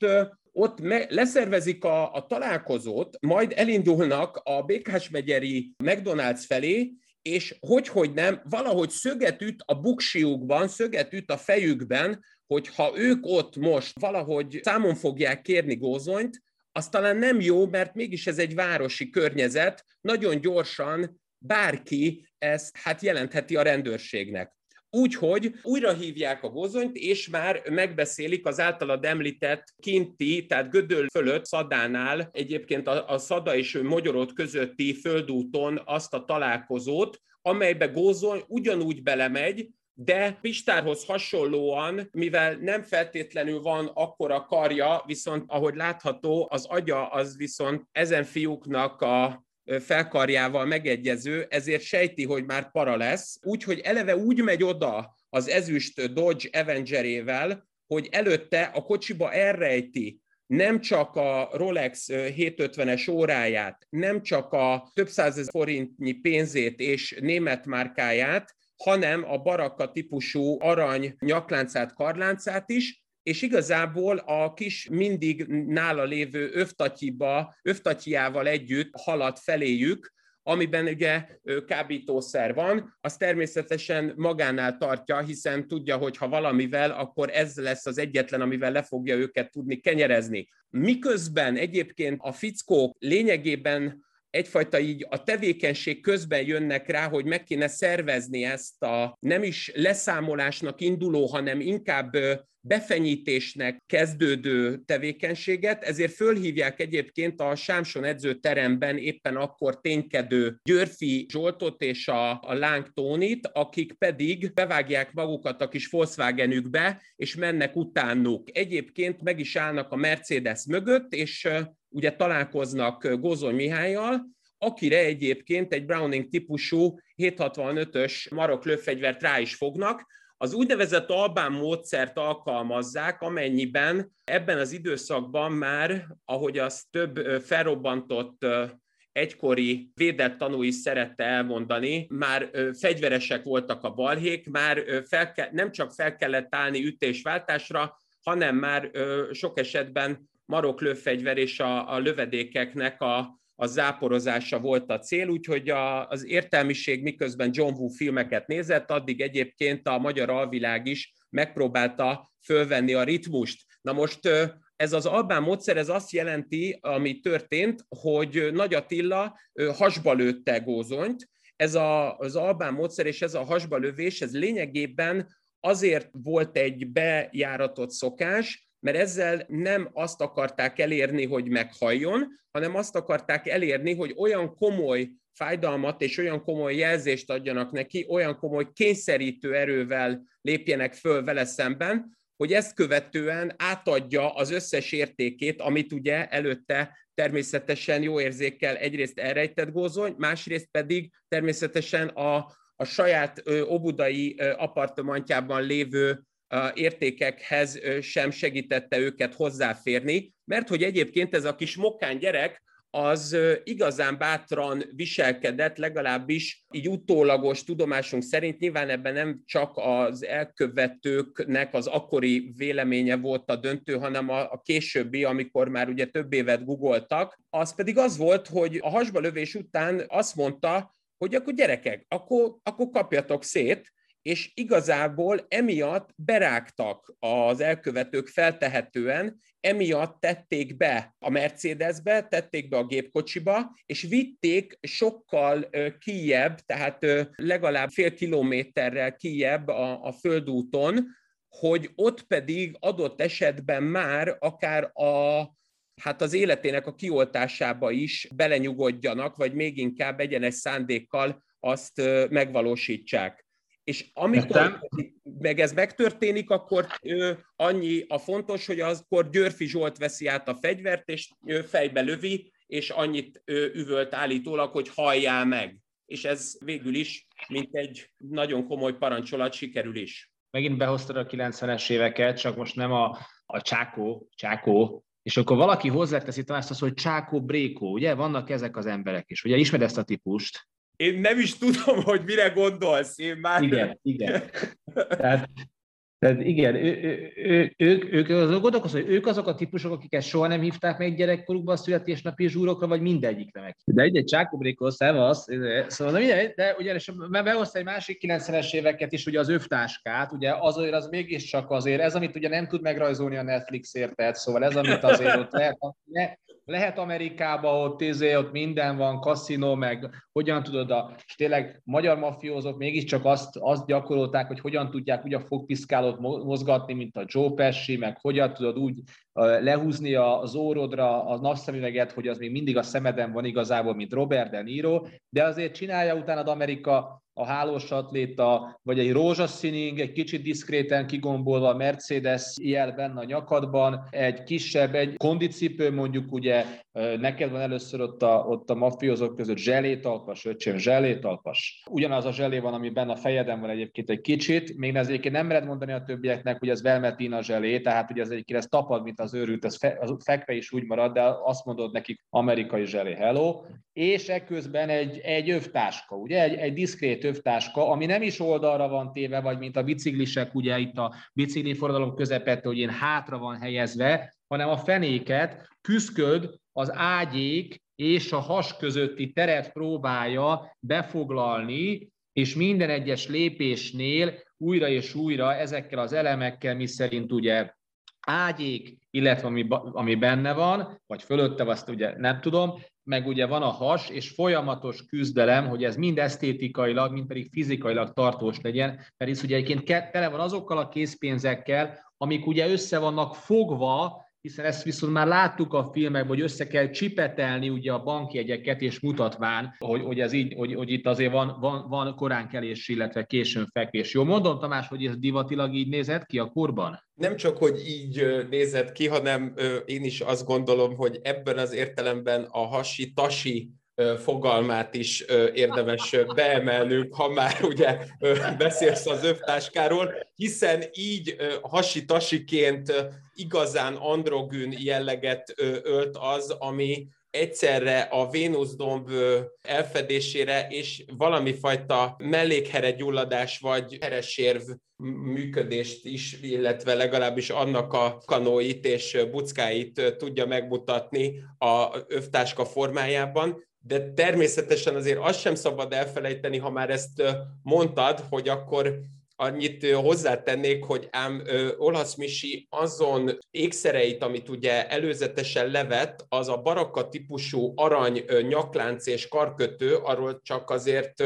Speaker 1: ott me- leszervezik a, a találkozót, majd elindulnak a Békás megyeri McDonald's felé, és hogy, hogy nem, valahogy szöget üt a buksiukban, szöget üt a fejükben, hogy ha ők ott most valahogy számon fogják kérni gózonyt, az talán nem jó, mert mégis ez egy városi környezet, nagyon gyorsan bárki ezt hát jelentheti a rendőrségnek. Úgyhogy újra hívják a gozonyt, és már megbeszélik az általad említett kinti, tehát Gödöl fölött Szadánál, egyébként a, a Szada és Magyarod közötti földúton azt a találkozót, amelybe Gózony ugyanúgy belemegy, de Pistárhoz hasonlóan, mivel nem feltétlenül van akkora karja, viszont ahogy látható, az agya az viszont ezen fiúknak a felkarjával megegyező, ezért sejti, hogy már para lesz, úgyhogy eleve úgy megy oda az ezüst Dodge Avengerével, hogy előtte a kocsiba elrejti nem csak a Rolex 750-es óráját, nem csak a több százezer forintnyi pénzét és német márkáját, hanem a baraka típusú arany nyakláncát, karláncát is, és igazából a kis mindig nála lévő övtatyiba, övtatyiával együtt halad feléjük, amiben ugye kábítószer van, az természetesen magánál tartja, hiszen tudja, hogy ha valamivel, akkor ez lesz az egyetlen, amivel le fogja őket tudni kenyerezni. Miközben egyébként a fickók lényegében egyfajta így a tevékenység közben jönnek rá, hogy meg kéne szervezni ezt a nem is leszámolásnak induló, hanem inkább befenyítésnek kezdődő tevékenységet, ezért fölhívják egyébként a Sámson edzőteremben éppen akkor ténykedő Györfi Zsoltot és a, a Láng Tónit, akik pedig bevágják magukat a kis Volkswagenükbe, és mennek utánuk. Egyébként meg is állnak a Mercedes mögött, és ugye találkoznak Gózony Mihályjal, akire egyébként egy Browning típusú 765-ös marok lőfegyvert rá is fognak, az úgynevezett albán módszert alkalmazzák, amennyiben ebben az időszakban már, ahogy az több felrobbantott egykori védett tanú is szerette elmondani, már fegyveresek voltak a balhék, már fel ke, nem csak fel kellett állni ütésváltásra, hanem már sok esetben maroklőfegyver és a, a lövedékeknek a, a záporozása volt a cél, úgyhogy a, az értelmiség miközben John Woo filmeket nézett, addig egyébként a magyar alvilág is megpróbálta fölvenni a ritmust. Na most ez az albán módszer, ez azt jelenti, ami történt, hogy Nagy Attila hasba lőtte gózonyt, ez a, az albán módszer és ez a hasba lövés, ez lényegében azért volt egy bejáratott szokás, mert ezzel nem azt akarták elérni, hogy meghalljon, hanem azt akarták elérni, hogy olyan komoly fájdalmat és olyan komoly jelzést adjanak neki, olyan komoly kényszerítő erővel lépjenek föl vele szemben, hogy ezt követően átadja az összes értékét, amit ugye előtte természetesen jó érzékkel egyrészt elrejtett gózony, másrészt pedig természetesen a, a saját obudai apartmantjában lévő értékekhez sem segítette őket hozzáférni, mert hogy egyébként ez a kis mokán gyerek az igazán bátran viselkedett, legalábbis így utólagos tudomásunk szerint, nyilván ebben nem csak az elkövetőknek az akkori véleménye volt a döntő, hanem a, későbbi, amikor már ugye több évet googoltak, az pedig az volt, hogy a hasba lövés után azt mondta, hogy akkor gyerekek, akkor, akkor kapjatok szét, és igazából emiatt berágtak az elkövetők feltehetően, emiatt tették be a Mercedesbe, tették be a gépkocsiba, és vitték sokkal kijebb, tehát legalább fél kilométerrel kijebb a, a földúton, hogy ott pedig adott esetben már akár a hát az életének a kioltásába is belenyugodjanak, vagy még inkább egyenes szándékkal azt megvalósítsák. És amikor Értem. meg ez megtörténik, akkor ő, annyi a fontos, hogy akkor Györfi Zsolt veszi át a fegyvert, és ő fejbe lövi, és annyit ő, üvölt állítólag, hogy halljál meg. És ez végül is, mint egy nagyon komoly parancsolat sikerül is.
Speaker 2: Megint behoztad a 90-es éveket, csak most nem a, a csákó, csákó, és akkor valaki hozzáteszi talán azt, hogy csákó, brékó, ugye? Vannak ezek az emberek is. Ugye ismered ezt a típust?
Speaker 1: Én nem is tudom, hogy mire gondolsz. Én már...
Speaker 2: Igen, igen. Tehát, tehát igen, ő, ő, ő, ők, azok gondolkozom, hogy ők azok a típusok, akiket soha nem hívták meg gyerekkorukban a születésnapi zsúrokra, vagy mindegyikre meg. De egy-egy csákobrékó, szevasz, szóval mindegy, de ugye, és behozta egy másik 90-es éveket is, ugye az övtáskát, ugye azért az mégiscsak azért, ez, amit ugye nem tud megrajzolni a Netflix érted, szóval ez, amit azért ott lehet, lehet Amerikába, ott, izé, ott minden van, kaszinó, meg hogyan tudod, a, és tényleg magyar mafiózók mégiscsak azt, azt gyakorolták, hogy hogyan tudják úgy a fogpiszkálót mozgatni, mint a Joe Pesci, meg hogyan tudod úgy lehúzni az órodra a napszemüveget, hogy az még mindig a szemeden van igazából, mint Robert De Niro, de azért csinálja utána Amerika a hálós atléta, vagy egy rózsaszíning, egy kicsit diszkréten kigombolva a Mercedes jel benne a nyakadban, egy kisebb, egy kondicipő mondjuk ugye, neked van először ott a, ott a mafiózók között zselétalpas, öcsém, zselétalpas. Ugyanaz a zselé van, ami benne a fejeden van egyébként egy kicsit, még ez egyébként nem mered mondani a többieknek, hogy ez velmetina zselé, tehát hogy ez egyébként ez tapad, mint az őrült, ez fe, az fekve is úgy marad, de azt mondod nekik amerikai zselé, hello, és ekközben egy, egy övtáska, ugye, egy, egy diszkrét övtáska, ami nem is oldalra van téve, vagy mint a biciklisek, ugye itt a bicikli forradalom közepette, hogy én hátra van helyezve, hanem a fenéket küszköd az ágyék és a has közötti teret próbálja befoglalni, és minden egyes lépésnél újra és újra ezekkel az elemekkel, mi szerint ugye ágyék, illetve ami, ami benne van, vagy fölötte, azt ugye nem tudom, meg ugye van a has, és folyamatos küzdelem, hogy ez mind esztétikailag, mind pedig fizikailag tartós legyen, mert ez ugye egyébként tele van azokkal a készpénzekkel, amik ugye össze vannak fogva hiszen ezt viszont már láttuk a filmekben, hogy össze kell csipetelni ugye a bankjegyeket, és mutatván, hogy, hogy, ez így, hogy, hogy itt azért van, van, van koránkelés, illetve későn fekvés. Jó mondom, Tamás, hogy ez divatilag így nézett ki a korban?
Speaker 1: Nem csak, hogy így nézett ki, hanem én is azt gondolom, hogy ebben az értelemben a hasi-tasi fogalmát is érdemes beemelnünk, ha már ugye beszélsz az övtáskáról, hiszen így hasi-tasiként igazán androgyn jelleget ölt az, ami egyszerre a Vénuszdomb elfedésére és valami fajta mellékheregyulladás vagy heresérv működést is, illetve legalábbis annak a kanóit és buckáit tudja megmutatni a övtáska formájában de természetesen azért azt sem szabad elfelejteni, ha már ezt mondtad, hogy akkor annyit hozzátennék, hogy ám Olasz Misi azon ékszereit, amit ugye előzetesen levett, az a baraka típusú arany nyaklánc és karkötő, arról csak azért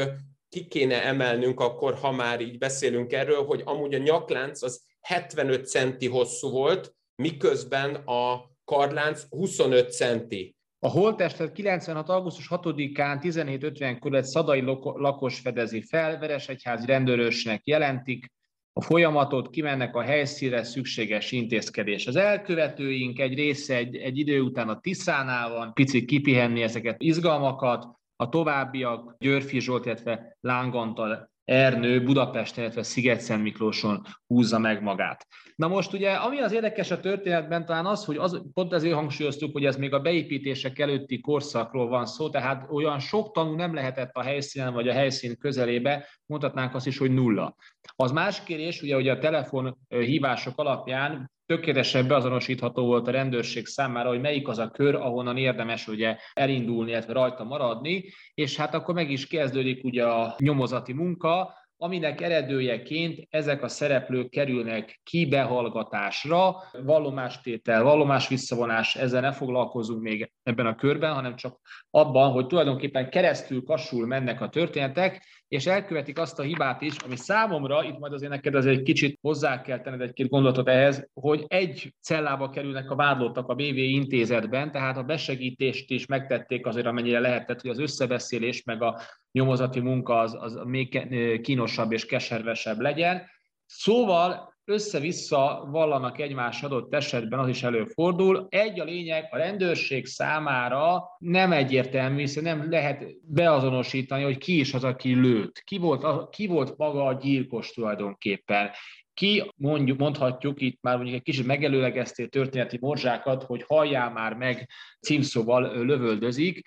Speaker 1: ki kéne emelnünk akkor, ha már így beszélünk erről, hogy amúgy a nyaklánc az 75 centi hosszú volt, miközben a karlánc 25 centi.
Speaker 2: A holttestet 96. augusztus 6-án 17.50-kor egy szadai lakos fedezi fel, Veresegyházi rendőrösnek jelentik, a folyamatot, kimennek a helyszínre, szükséges intézkedés. Az elkövetőink egy része egy, egy idő után a Tiszánál van, picit kipihenni ezeket izgalmakat, a továbbiak Györfi Zsolt, illetve Lángantal Ernő Budapesten, illetve Sziget-Szent Miklóson húzza meg magát. Na most ugye, ami az érdekes a történetben talán az, hogy az, pont ezért hangsúlyoztuk, hogy ez még a beépítések előtti korszakról van szó, tehát olyan sok tanú nem lehetett a helyszínen vagy a helyszín közelébe, mondhatnánk azt is, hogy nulla. Az más kérés, ugye, hogy a telefon hívások alapján tökéletesen beazonosítható volt a rendőrség számára, hogy melyik az a kör, ahonnan érdemes ugye elindulni, illetve rajta maradni, és hát akkor meg is kezdődik ugye a nyomozati munka, aminek eredőjeként ezek a szereplők kerülnek kibehallgatásra, vallomástétel, vallomás visszavonás, ezzel ne foglalkozunk még ebben a körben, hanem csak abban, hogy tulajdonképpen keresztül kasul mennek a történetek, és elkövetik azt a hibát is, ami számomra, itt majd azért neked azért egy kicsit hozzá kell tenned egy-két gondolatot ehhez, hogy egy cellába kerülnek a vádlottak a BV intézetben, tehát a besegítést is megtették azért, amennyire lehetett, hogy az összebeszélés meg a nyomozati munka az, az még kínosabb és keservesebb legyen. Szóval össze-vissza vallanak egymás adott esetben, az is előfordul. Egy a lényeg, a rendőrség számára nem egyértelmű, hiszen nem lehet beazonosítani, hogy ki is az, aki lőtt. Ki volt, ki volt maga a gyilkos tulajdonképpen. Ki, mondjuk, mondhatjuk itt már mondjuk egy kicsit megelőlegeztél történeti morzsákat, hogy halljál már meg címszóval lövöldözik,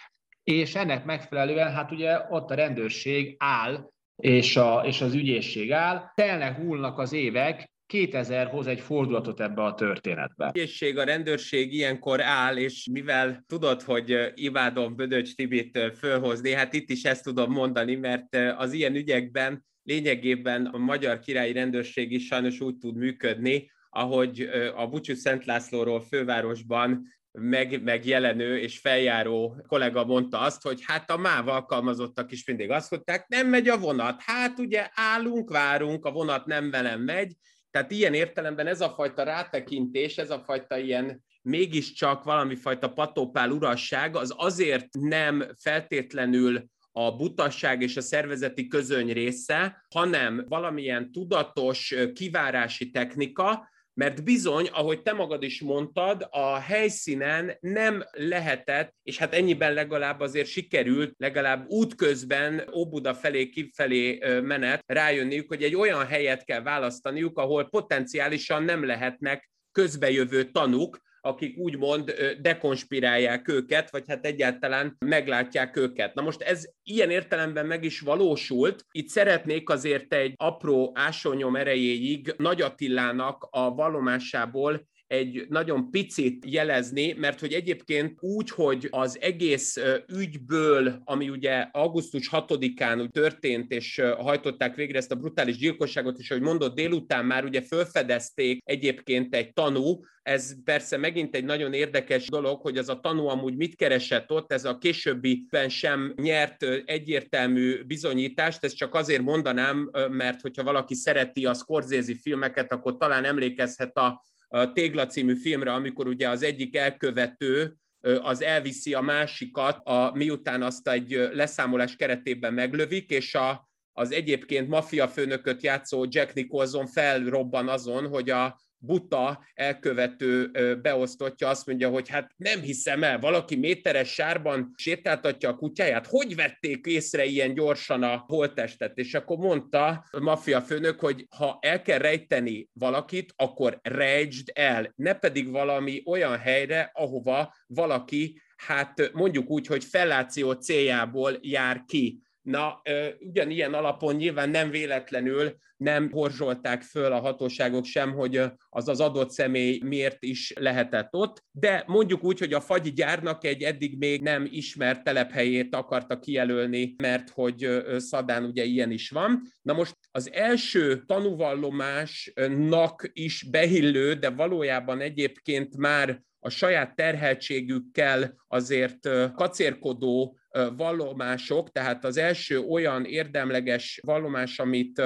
Speaker 2: és ennek megfelelően hát ugye ott a rendőrség áll, és, a, és az ügyészség áll, telnek, múlnak az évek, 2000 hoz egy fordulatot ebbe a történetbe.
Speaker 1: Ügyészség, a rendőrség ilyenkor áll, és mivel tudod, hogy imádom Bödöcs Tibit fölhozni, hát itt is ezt tudom mondani, mert az ilyen ügyekben lényegében a magyar királyi rendőrség is sajnos úgy tud működni, ahogy a Bucsú Szent Lászlóról fővárosban meg, megjelenő és feljáró kollega mondta azt, hogy hát a MÁV alkalmazottak is mindig azt mondták, nem megy a vonat, hát ugye állunk, várunk, a vonat nem velem megy, tehát ilyen értelemben ez a fajta rátekintés, ez a fajta ilyen mégiscsak valami fajta patópál urasság, az azért nem feltétlenül a butasság és a szervezeti közöny része, hanem valamilyen tudatos kivárási technika, mert bizony, ahogy te magad is mondtad, a helyszínen nem lehetett, és hát ennyiben legalább azért sikerült, legalább útközben Óbuda felé, kifelé menet rájönniük, hogy egy olyan helyet kell választaniuk, ahol potenciálisan nem lehetnek közbejövő tanuk, akik úgymond dekonspirálják őket, vagy hát egyáltalán meglátják őket. Na most ez ilyen értelemben meg is valósult. Itt szeretnék azért egy apró ásonyom erejéig Nagy Attilának a vallomásából egy nagyon picit jelezni, mert hogy egyébként úgy, hogy az egész ügyből, ami ugye augusztus 6-án történt, és hajtották végre ezt a brutális gyilkosságot, és ahogy mondott, délután már ugye felfedezték egyébként egy tanú, ez persze megint egy nagyon érdekes dolog, hogy az a tanú amúgy mit keresett ott, ez a későbbiben sem nyert egyértelmű bizonyítást, ezt csak azért mondanám, mert hogyha valaki szereti a Scorsese filmeket, akkor talán emlékezhet a a Tégla című filmre, amikor ugye az egyik elkövető az elviszi a másikat, a, miután azt egy leszámolás keretében meglövik, és a, az egyébként mafiafőnököt játszó Jack Nicholson felrobban azon, hogy a buta elkövető beosztottja azt mondja, hogy hát nem hiszem el, valaki méteres sárban sétáltatja a kutyáját, hogy vették észre ilyen gyorsan a holttestet? És akkor mondta a maffia főnök, hogy ha el kell rejteni valakit, akkor rejtsd el, ne pedig valami olyan helyre, ahova valaki, hát mondjuk úgy, hogy felláció céljából jár ki. Na, ugyanilyen alapon nyilván nem véletlenül nem horzsolták föl a hatóságok sem, hogy az az adott személy miért is lehetett ott, de mondjuk úgy, hogy a fagyi gyárnak egy eddig még nem ismert telephelyét akarta kijelölni, mert hogy Szadán ugye ilyen is van. Na most az első tanúvallomásnak is behillő, de valójában egyébként már a saját terheltségükkel azért kacérkodó vallomások, tehát az első olyan érdemleges vallomás, amit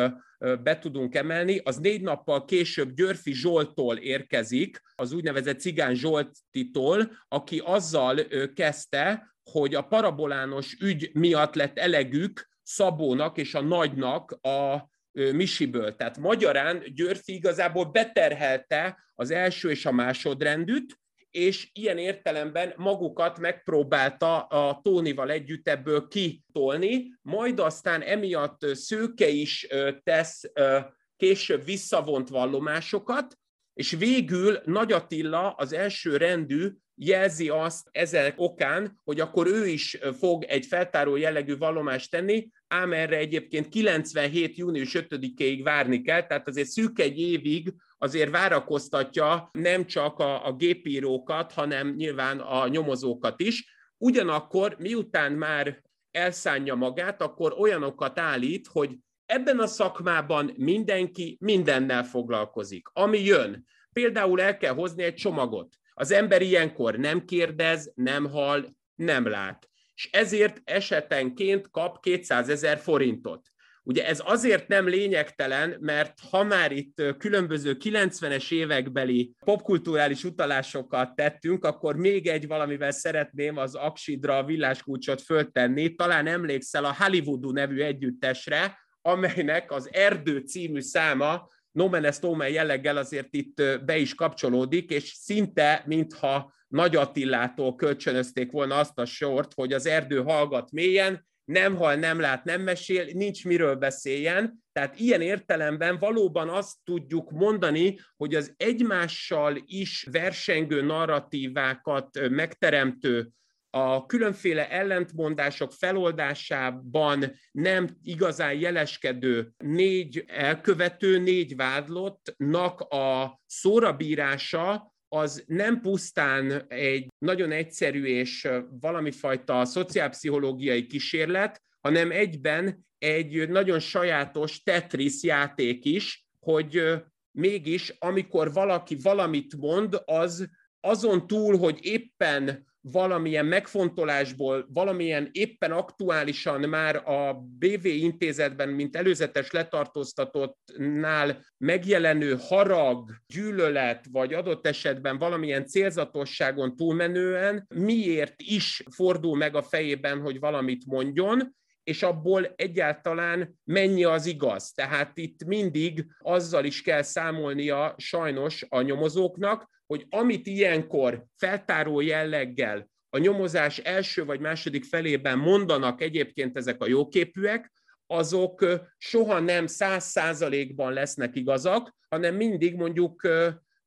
Speaker 1: be tudunk emelni, az négy nappal később Györfi Zsoltól érkezik, az úgynevezett Cigán Zsoltitól, aki azzal kezdte, hogy a parabolános ügy miatt lett elegük Szabónak és a nagynak a Misiből. Tehát magyarán Györfi igazából beterhelte az első és a másodrendűt, és ilyen értelemben magukat megpróbálta a Tónival együtt ebből kitolni, majd aztán emiatt Szőke is tesz később visszavont vallomásokat, és végül Nagy Attila az első rendű jelzi azt ezek okán, hogy akkor ő is fog egy feltáró jellegű vallomást tenni, ám erre egyébként 97. június 5-ig várni kell, tehát azért szűk egy évig azért várakoztatja nem csak a, a gépírókat, hanem nyilván a nyomozókat is. Ugyanakkor, miután már elszánja magát, akkor olyanokat állít, hogy ebben a szakmában mindenki mindennel foglalkozik, ami jön. Például el kell hozni egy csomagot. Az ember ilyenkor nem kérdez, nem hall, nem lát. És ezért esetenként kap 200 ezer forintot. Ugye ez azért nem lényegtelen, mert ha már itt különböző 90-es évekbeli popkulturális utalásokat tettünk, akkor még egy valamivel szeretném az Aksidra a villáskulcsot föltenni. Talán emlékszel a Hollywoodú nevű együttesre, amelynek az Erdő című száma Nomen Omen jelleggel azért itt be is kapcsolódik, és szinte, mintha Nagy Attilától kölcsönözték volna azt a sort, hogy az erdő hallgat mélyen, nem hal, nem lát, nem mesél, nincs miről beszéljen. Tehát ilyen értelemben valóban azt tudjuk mondani, hogy az egymással is versengő narratívákat megteremtő a különféle ellentmondások feloldásában nem igazán jeleskedő négy elkövető, négy vádlottnak a szórabírása az nem pusztán egy nagyon egyszerű és valami fajta szociálpszichológiai kísérlet, hanem egyben egy nagyon sajátos Tetris játék is, hogy mégis amikor valaki valamit mond, az azon túl, hogy éppen valamilyen megfontolásból, valamilyen éppen aktuálisan már a BV intézetben, mint előzetes letartóztatottnál megjelenő harag, gyűlölet, vagy adott esetben valamilyen célzatosságon túlmenően miért is fordul meg a fejében, hogy valamit mondjon, és abból egyáltalán mennyi az igaz. Tehát itt mindig azzal is kell számolnia sajnos a nyomozóknak, hogy amit ilyenkor feltáró jelleggel a nyomozás első vagy második felében mondanak egyébként ezek a jóképűek, azok soha nem száz százalékban lesznek igazak, hanem mindig mondjuk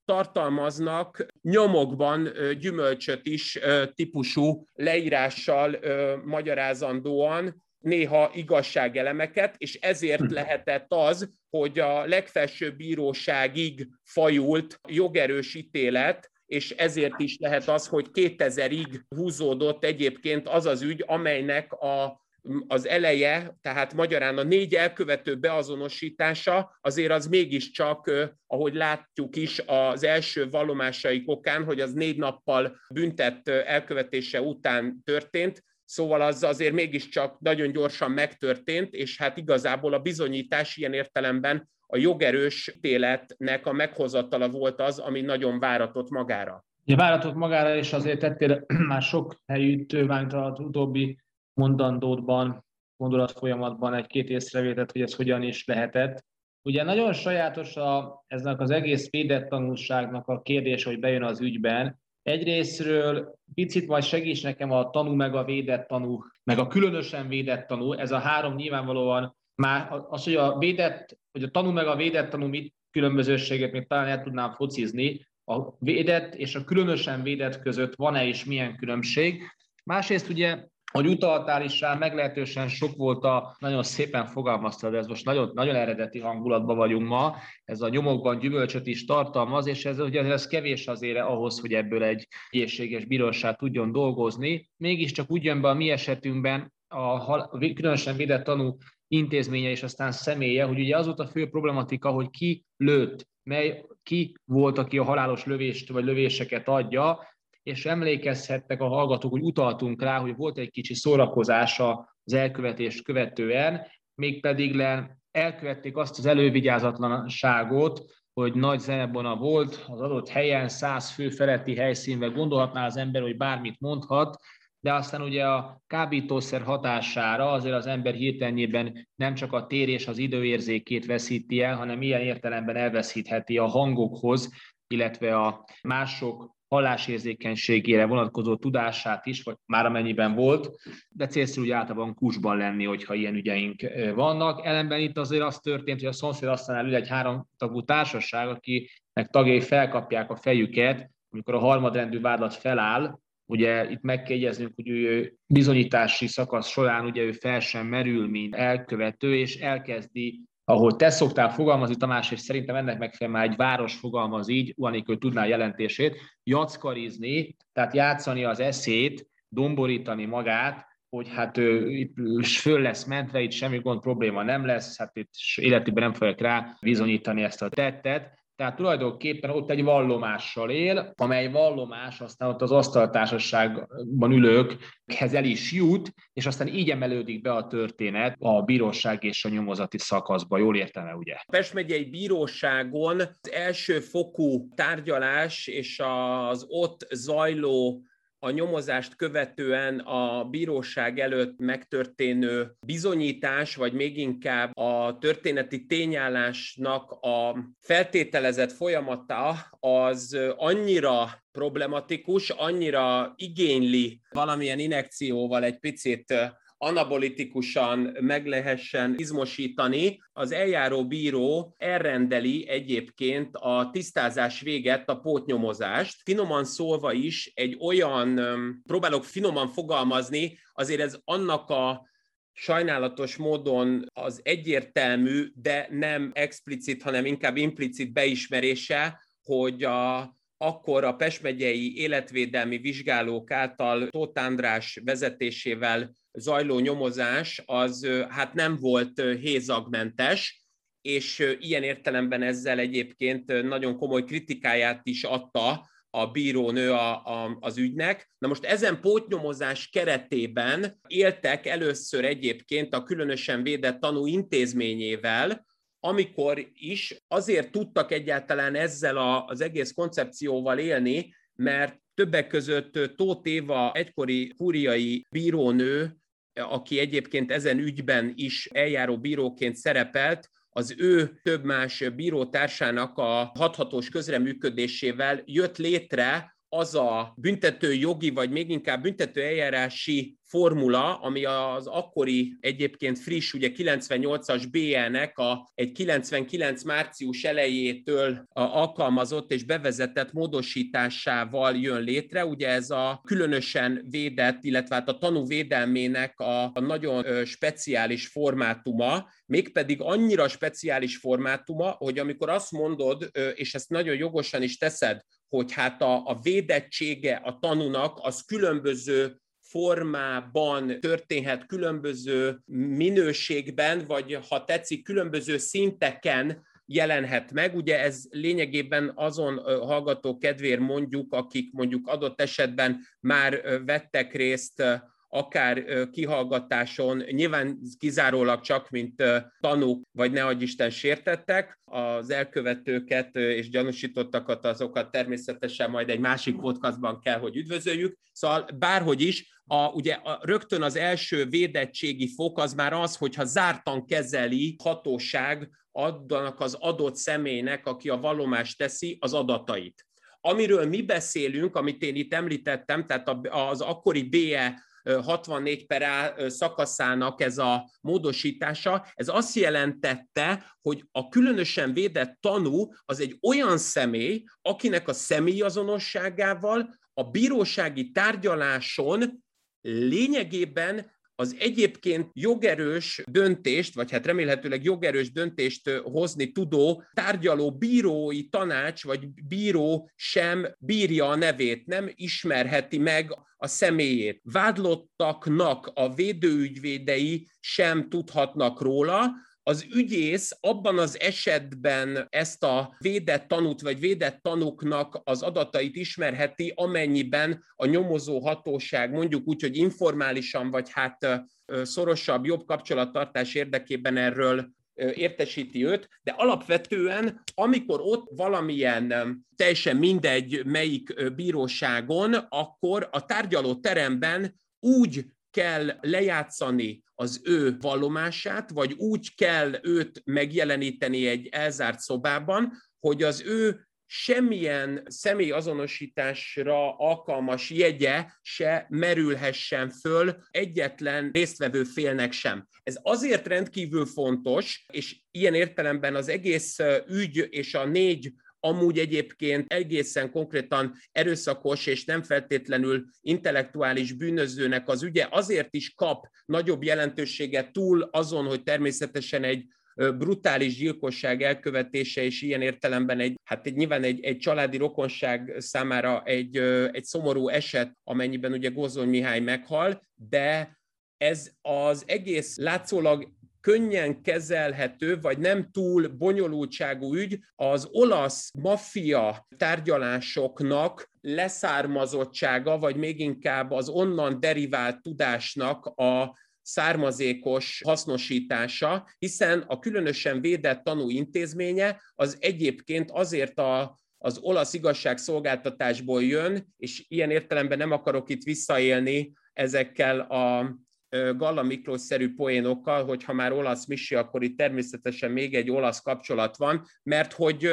Speaker 1: tartalmaznak nyomokban gyümölcsöt is típusú leírással magyarázandóan néha igazságelemeket, és ezért hm. lehetett az, hogy a legfelsőbb bíróságig fajult jogerős ítélet, és ezért is lehet az, hogy 2000-ig húzódott egyébként az az ügy, amelynek a az eleje, tehát magyarán a négy elkövető beazonosítása azért az mégiscsak, ahogy látjuk is az első vallomásaik okán, hogy az négy nappal büntett elkövetése után történt, Szóval az azért mégiscsak nagyon gyorsan megtörtént, és hát igazából a bizonyítás ilyen értelemben a jogerős ítéletnek a meghozatala volt az, ami nagyon váratott magára.
Speaker 2: Ja, váratott magára, és azért tettél (clears throat) már sok helyütt, mármint az utóbbi mondandódban gondolatfolyamatban egy-két észrevételt, hogy ez hogyan is lehetett. Ugye nagyon sajátos a, eznek az egész védett tanulságnak a kérdés, hogy bejön az ügyben. Egyrésztről picit majd segíts nekem a tanú meg a védett tanú, meg a különösen védett tanú. Ez a három nyilvánvalóan már az, hogy a védett, hogy a tanú meg a védett tanú mit különbözőséget még talán el tudnám focizni, a védett és a különösen védett között van-e és milyen különbség. Másrészt ugye hogy utaltál is rá, meglehetősen sok volt a, nagyon szépen fogalmaztad, ez most nagyon, nagyon eredeti hangulatban vagyunk ma, ez a nyomokban gyümölcsöt is tartalmaz, és ez ugye ez kevés azért ahhoz, hogy ebből egy egészséges bíróság tudjon dolgozni. Mégiscsak úgy jön be a mi esetünkben, a különösen védett tanú intézménye és aztán személye, hogy ugye az volt a fő problematika, hogy ki lőtt, mely, ki volt, aki a halálos lövést vagy lövéseket adja, és emlékezhettek a hallgatók, hogy utaltunk rá, hogy volt egy kicsi szórakozása az elkövetést követően, mégpedig le elkövették azt az elővigyázatlanságot, hogy nagy zenebona volt, az adott helyen, száz fő feletti helyszínben. Gondolhatná az ember, hogy bármit mondhat, de aztán ugye a kábítószer hatására azért az ember hirtelenjében nem csak a tér és az időérzékét veszíti el, hanem ilyen értelemben elveszítheti a hangokhoz, illetve a mások hallásérzékenységére vonatkozó tudását is, vagy már amennyiben volt, de célszerű úgy általában kusban lenni, hogyha ilyen ügyeink vannak. Ellenben itt azért az történt, hogy a szomszéd aztán ül egy háromtagú társaság, akinek tagjai felkapják a fejüket, amikor a harmadrendű vádlat feláll, Ugye itt meg kell hogy ő bizonyítási szakasz során ugye ő fel sem merül, mint elkövető, és elkezdi ahogy te szoktál fogalmazni, Tamás, és szerintem ennek megfelelően már egy város fogalmaz így, hogy tudná jelentését, jackarizni, tehát játszani az eszét, domborítani magát, hogy hát ő itt föl lesz mentve, itt semmi gond probléma nem lesz, hát itt életében nem fogják rá bizonyítani ezt a tettet, tehát tulajdonképpen ott egy vallomással él, amely vallomás aztán ott az asztaltársaságban ülőkhez el is jut, és aztán így emelődik be a történet a bíróság és a nyomozati szakaszba. Jól értem-e, ugye? A
Speaker 1: Pest megyei bíróságon az első fokú tárgyalás és az ott zajló a nyomozást követően a bíróság előtt megtörténő bizonyítás, vagy még inkább a történeti tényállásnak a feltételezett folyamata az annyira problematikus, annyira igényli valamilyen inekcióval egy picit anabolitikusan meg lehessen izmosítani, az eljáró bíró elrendeli egyébként a tisztázás véget, a pótnyomozást. Finoman szólva is egy olyan, próbálok finoman fogalmazni, azért ez annak a sajnálatos módon az egyértelmű, de nem explicit, hanem inkább implicit beismerése, hogy a, akkor a Pest megyei életvédelmi vizsgálók által Tóth András vezetésével zajló nyomozás az hát nem volt hézagmentes, és ilyen értelemben ezzel egyébként nagyon komoly kritikáját is adta a bírónő a, a, az ügynek. Na most ezen pótnyomozás keretében éltek először egyébként a különösen védett tanú intézményével, amikor is azért tudtak egyáltalán ezzel a, az egész koncepcióval élni, mert többek között Tóth Éva egykori kúriai bírónő, aki egyébként ezen ügyben is eljáró bíróként szerepelt, az ő több más bírótársának a hathatós közreműködésével jött létre az a büntető jogi, vagy még inkább büntető eljárási formula, ami az akkori egyébként friss, ugye 98-as BE-nek a, egy 99 március elejétől a alkalmazott és bevezetett módosításával jön létre. Ugye ez a különösen védett, illetve hát a tanú védelmének a, a nagyon speciális formátuma, mégpedig annyira speciális formátuma, hogy amikor azt mondod, és ezt nagyon jogosan is teszed, hogy hát a, a védettsége a tanúnak az különböző formában történhet különböző minőségben, vagy ha tetszik, különböző szinteken jelenhet meg. Ugye ez lényegében azon hallgató kedvér mondjuk, akik mondjuk adott esetben már vettek részt akár kihallgatáson, nyilván kizárólag csak, mint tanúk, vagy ne Isten sértettek, az elkövetőket és gyanúsítottakat, azokat természetesen majd egy másik podcastban kell, hogy üdvözöljük. Szóval bárhogy is, a, ugye a, rögtön az első védettségi fok az már az, hogyha zártan kezeli hatóság adnak az adott személynek, aki a vallomást teszi, az adatait. Amiről mi beszélünk, amit én itt említettem, tehát az akkori BE 64 per A szakaszának ez a módosítása, ez azt jelentette, hogy a különösen védett tanú az egy olyan személy, akinek a személyazonosságával a bírósági tárgyaláson lényegében az egyébként jogerős döntést, vagy hát remélhetőleg jogerős döntést hozni tudó tárgyaló bírói tanács, vagy bíró sem bírja a nevét, nem ismerheti meg a személyét. Vádlottaknak a védőügyvédei sem tudhatnak róla, az ügyész abban az esetben ezt a védett tanút vagy védett tanúknak az adatait ismerheti, amennyiben a nyomozó hatóság mondjuk úgy, hogy informálisan vagy hát szorosabb, jobb kapcsolattartás érdekében erről értesíti őt, de alapvetően, amikor ott valamilyen teljesen mindegy melyik bíróságon, akkor a tárgyaló teremben úgy kell lejátszani az ő vallomását, vagy úgy kell őt megjeleníteni egy elzárt szobában, hogy az ő semmilyen személyazonosításra alkalmas jegye se merülhessen föl egyetlen résztvevő félnek sem. Ez azért rendkívül fontos, és ilyen értelemben az egész ügy és a négy amúgy egyébként egészen konkrétan erőszakos és nem feltétlenül intellektuális bűnözőnek az ügye azért is kap nagyobb jelentőséget túl azon, hogy természetesen egy brutális gyilkosság elkövetése, és ilyen értelemben egy, hát egy, nyilván egy, egy családi rokonság számára egy, egy szomorú eset, amennyiben ugye Gozony Mihály meghal, de ez az egész látszólag könnyen kezelhető, vagy nem túl bonyolultságú ügy az olasz maffia tárgyalásoknak leszármazottsága, vagy még inkább az onnan derivált tudásnak a származékos hasznosítása, hiszen a különösen védett tanú intézménye az egyébként azért a, az olasz igazságszolgáltatásból jön, és ilyen értelemben nem akarok itt visszaélni ezekkel a Galla Miklós-szerű poénokkal, hogy ha már olasz Misi, akkor itt természetesen még egy olasz kapcsolat van, mert hogy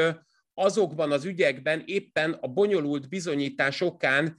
Speaker 1: azokban az ügyekben éppen a bonyolult bizonyítás okán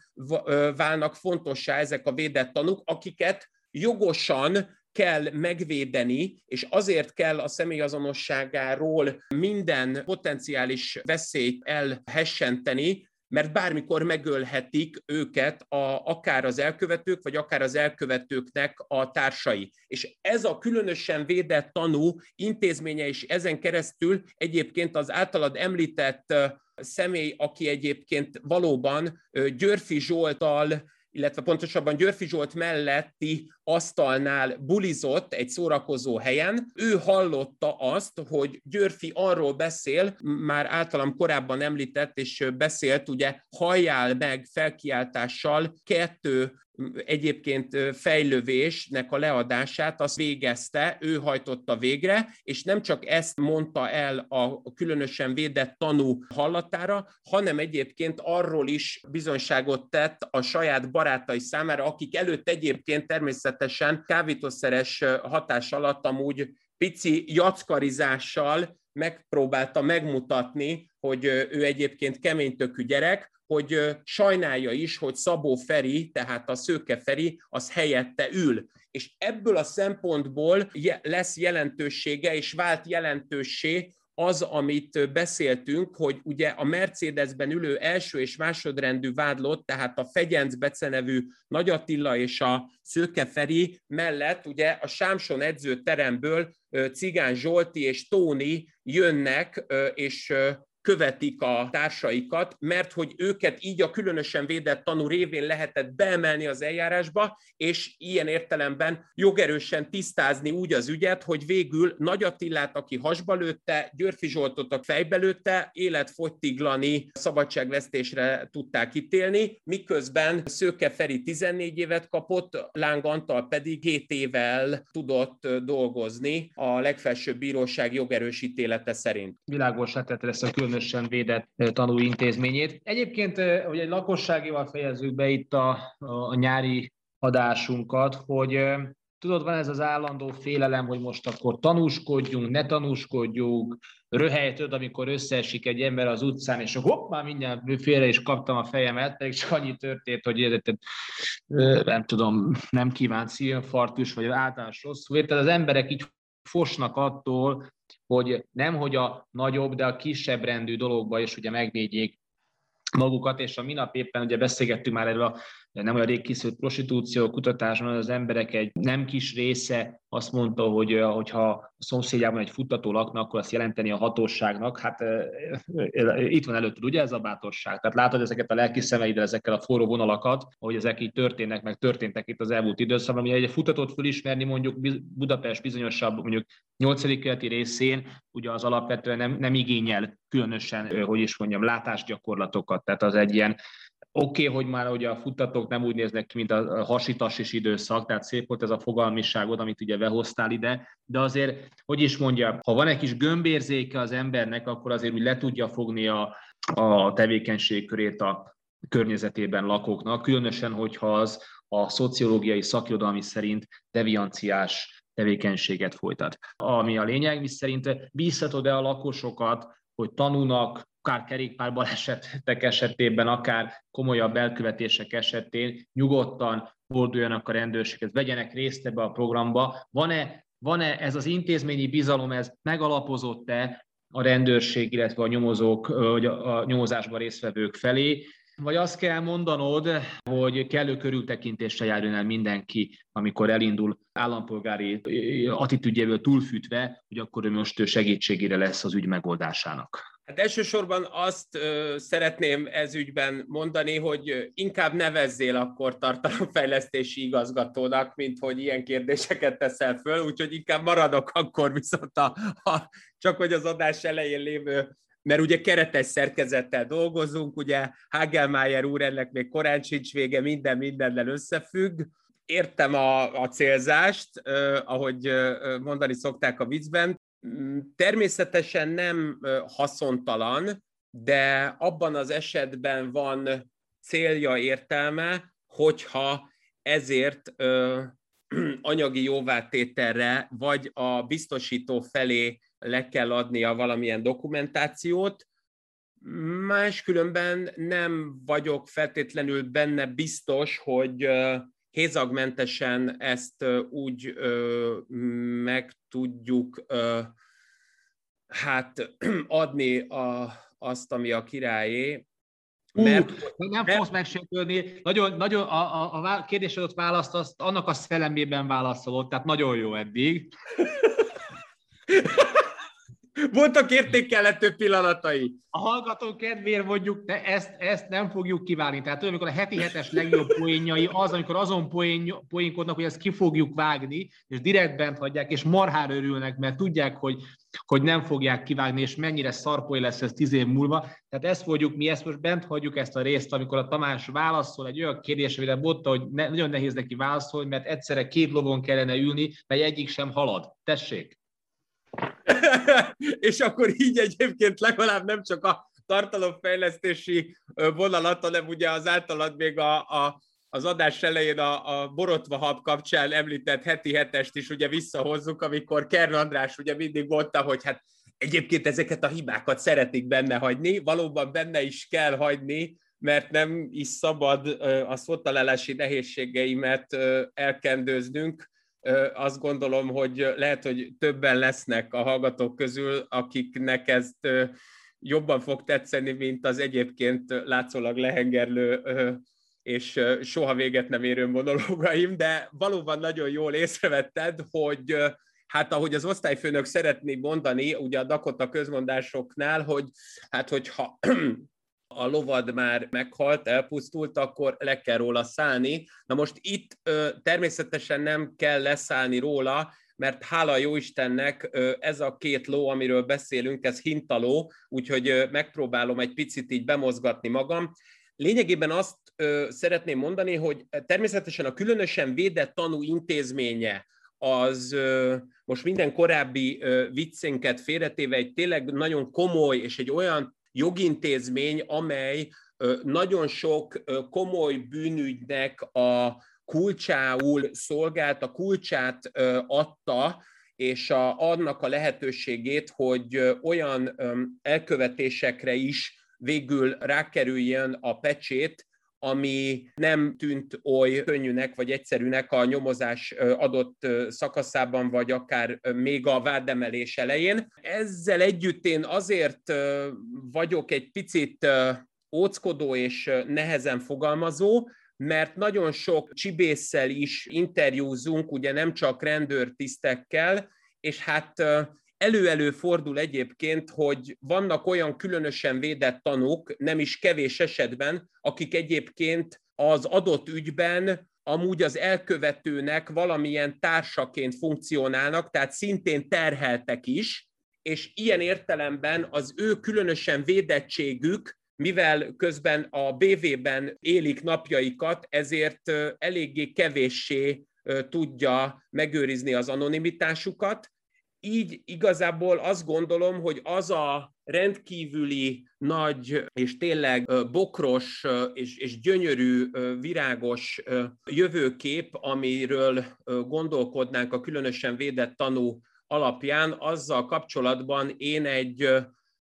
Speaker 1: válnak fontossá ezek a védett tanúk, akiket jogosan kell megvédeni, és azért kell a személyazonosságáról minden potenciális veszélyt elhessenteni, mert bármikor megölhetik őket a, akár az elkövetők, vagy akár az elkövetőknek a társai. És ez a különösen védett tanú intézménye is ezen keresztül egyébként az általad említett személy, aki egyébként valóban Györfi Zsoltal illetve pontosabban Györfi Zsolt melletti asztalnál bulizott egy szórakozó helyen. Ő hallotta azt, hogy Györfi arról beszél, már általam korábban említett, és beszélt, ugye halljál meg felkiáltással kettő egyébként fejlövésnek a leadását, azt végezte, ő hajtotta végre, és nem csak ezt mondta el a különösen védett tanú hallatára, hanem egyébként arról is bizonyságot tett a saját barátai számára, akik előtt egyébként természetesen kávítószeres hatás alatt amúgy pici jackarizással megpróbálta megmutatni, hogy ő egyébként keménytökű gyerek, hogy sajnálja is, hogy Szabó Feri, tehát a Szőke Feri, az helyette ül. És ebből a szempontból lesz jelentősége, és vált jelentőssé az, amit beszéltünk, hogy ugye a Mercedesben ülő első és másodrendű vádlott, tehát a Fegyenc becenevű Nagy Attila és a Szőke Feri mellett ugye a Sámson edzőteremből Cigán Zsolti és Tóni jönnek, és követik a társaikat, mert hogy őket így a különösen védett tanú révén lehetett beemelni az eljárásba, és ilyen értelemben jogerősen tisztázni úgy az ügyet, hogy végül Nagy Attillát, aki hasba lőtte, Györfi Zsoltot a fejbe lőtte, életfogytiglani szabadságvesztésre tudták ítélni, miközben Szőke Feri 14 évet kapott, Láng Antal pedig 7 évvel tudott dolgozni a legfelsőbb bíróság jogerősítélete szerint.
Speaker 2: Világos letette ezt a különösen védett tanúintézményét. Egyébként, hogy egy lakosságival fejezzük be itt a, a nyári adásunkat, hogy tudod, van ez az állandó félelem, hogy most akkor tanúskodjunk, ne tanúskodjunk, röhelytöd, amikor összeesik egy ember az utcán, és hopp, már mindjárt félre is kaptam a fejemet, pedig csak annyi történt, hogy nem tudom, nem kívánt szívinfarktus, vagy általános rossz tehát az emberek így fosnak attól, hogy nem hogy a nagyobb, de a kisebb rendű dologba is ugye megvédjék magukat, és a minap éppen ugye beszélgettünk már erről a nem olyan rég készült prostitúció kutatásban az emberek egy nem kis része azt mondta, hogy hogyha a szomszédjában egy futtató lakna, akkor azt jelenteni a hatóságnak. Hát itt van előtt, ugye ez a bátorság. Tehát látod ezeket a lelki szemeidre, ezekkel a forró vonalakat, hogy ezek így történnek, meg történtek itt az elmúlt időszakban. Ugye egy futatót fölismerni mondjuk Budapest bizonyosabb, mondjuk 8. keleti részén, ugye az alapvetően nem, nem igényel különösen, hogy is mondjam, látásgyakorlatokat. Tehát az egy ilyen Oké, okay, hogy már ugye a futtatók nem úgy néznek ki, mint a hasitas időszak, tehát szép volt ez a fogalmiságod, amit ugye behoztál ide, de azért, hogy is mondja, ha van egy kis gömbérzéke az embernek, akkor azért úgy le tudja fogni a, a tevékenység körét a környezetében lakóknak, különösen, hogyha az a szociológiai szakirodalmi szerint devianciás tevékenységet folytat. Ami a lényeg, mi szerint bízhatod-e a lakosokat, hogy tanulnak, akár kerékpárbalesetek esetében, akár komolyabb elkövetések esetén nyugodtan forduljanak a rendőrséghez, vegyenek részt ebbe a programba. Van-e, van-e ez az intézményi bizalom, ez megalapozott-e a rendőrség, illetve a nyomozók, vagy a nyomozásban résztvevők felé, vagy azt kell mondanod, hogy kellő körültekintéssel járjon el mindenki, amikor elindul állampolgári attitűdjéből túlfűtve, hogy akkor ő most segítségére lesz az ügy megoldásának.
Speaker 1: Hát elsősorban azt ö, szeretném ez ügyben mondani, hogy inkább nevezzél akkor tartalomfejlesztési igazgatónak, mint hogy ilyen kérdéseket teszel föl, úgyhogy inkább maradok akkor viszont a, a, csak hogy az adás elején lévő mert ugye keretes szerkezettel dolgozunk, ugye Hagelmeier úr ennek még korán sincs vége, minden mindennel összefügg. Értem a, a célzást, eh, ahogy mondani szokták a viccben, Mm, természetesen nem haszontalan, de abban az esetben van célja, értelme, hogyha ezért (clears throat) anyagi jóvátételre vagy a biztosító felé le kell adnia valamilyen dokumentációt, máskülönben nem vagyok feltétlenül benne biztos, hogy hézagmentesen ezt úgy meg tudjuk hát (clears throat) adni a, azt, ami a királyé,
Speaker 2: mert, uh, nem mert... fogsz megsértődni. Nagyon, nagyon a, a, a kérdésedot választ, azt annak a szellemében válaszolod, tehát nagyon jó eddig. (laughs)
Speaker 1: Voltak értékelhető pillanatai.
Speaker 2: A hallgató kedvéért mondjuk, de ezt, ezt nem fogjuk kiválni. Tehát tudom, amikor a heti hetes legjobb poénjai az, amikor azon poén, poénkodnak, hogy ezt ki fogjuk vágni, és direkt bent hagyják, és marhára örülnek, mert tudják, hogy, hogy nem fogják kivágni, és mennyire szarpoly lesz ez tíz év múlva. Tehát ezt fogjuk, mi ezt most bent hagyjuk ezt a részt, amikor a Tamás válaszol egy olyan kérdésre, amire mondta, hogy ne, nagyon nehéz neki válaszolni, mert egyszerre két lovon kellene ülni, mert egyik sem halad. Tessék! (laughs)
Speaker 1: és akkor így egyébként legalább nem csak a tartalomfejlesztési vonalat, hanem ugye az általad még a, a, az adás elején a, a borotva hab kapcsán említett heti hetest is ugye visszahozzuk, amikor Kern András ugye mindig mondta, hogy hát egyébként ezeket a hibákat szeretik benne hagyni, valóban benne is kell hagyni, mert nem is szabad a szottalelási nehézségeimet elkendőznünk, azt gondolom, hogy lehet, hogy többen lesznek a hallgatók közül, akiknek ezt jobban fog tetszeni, mint az egyébként látszólag lehengerlő és soha véget nem érő monológaim, de valóban nagyon jól észrevetted, hogy hát ahogy az osztályfőnök szeretné mondani, ugye a Dakota közmondásoknál, hogy hát hogyha a lovad már meghalt, elpusztult, akkor le kell róla szállni. Na most itt természetesen nem kell leszállni róla, mert hála jó Istennek ez a két ló, amiről beszélünk, ez hintaló, úgyhogy megpróbálom egy picit így bemozgatni magam. Lényegében azt szeretném mondani, hogy természetesen a különösen védett tanú intézménye az most minden korábbi viccénket félretéve egy tényleg nagyon komoly és egy olyan jogintézmény, amely nagyon sok komoly bűnügynek a kulcsául szolgált, a kulcsát adta, és a, annak a lehetőségét, hogy olyan elkövetésekre is végül rákerüljön a pecsét, ami nem tűnt oly könnyűnek vagy egyszerűnek a nyomozás adott szakaszában, vagy akár még a vádemelés elején. Ezzel együtt én azért vagyok egy picit óckodó és nehezen fogalmazó, mert nagyon sok csibésszel is interjúzunk, ugye nem csak rendőrtisztekkel, és hát elő-elő fordul egyébként, hogy vannak olyan különösen védett tanúk, nem is kevés esetben, akik egyébként az adott ügyben amúgy az elkövetőnek valamilyen társaként funkcionálnak, tehát szintén terheltek is, és ilyen értelemben az ő különösen védettségük mivel közben a BV-ben élik napjaikat, ezért eléggé kevéssé tudja megőrizni az anonimitásukat. Így igazából azt gondolom, hogy az a rendkívüli nagy és tényleg bokros és, és gyönyörű, virágos jövőkép, amiről gondolkodnánk a különösen védett tanú alapján, azzal kapcsolatban én egy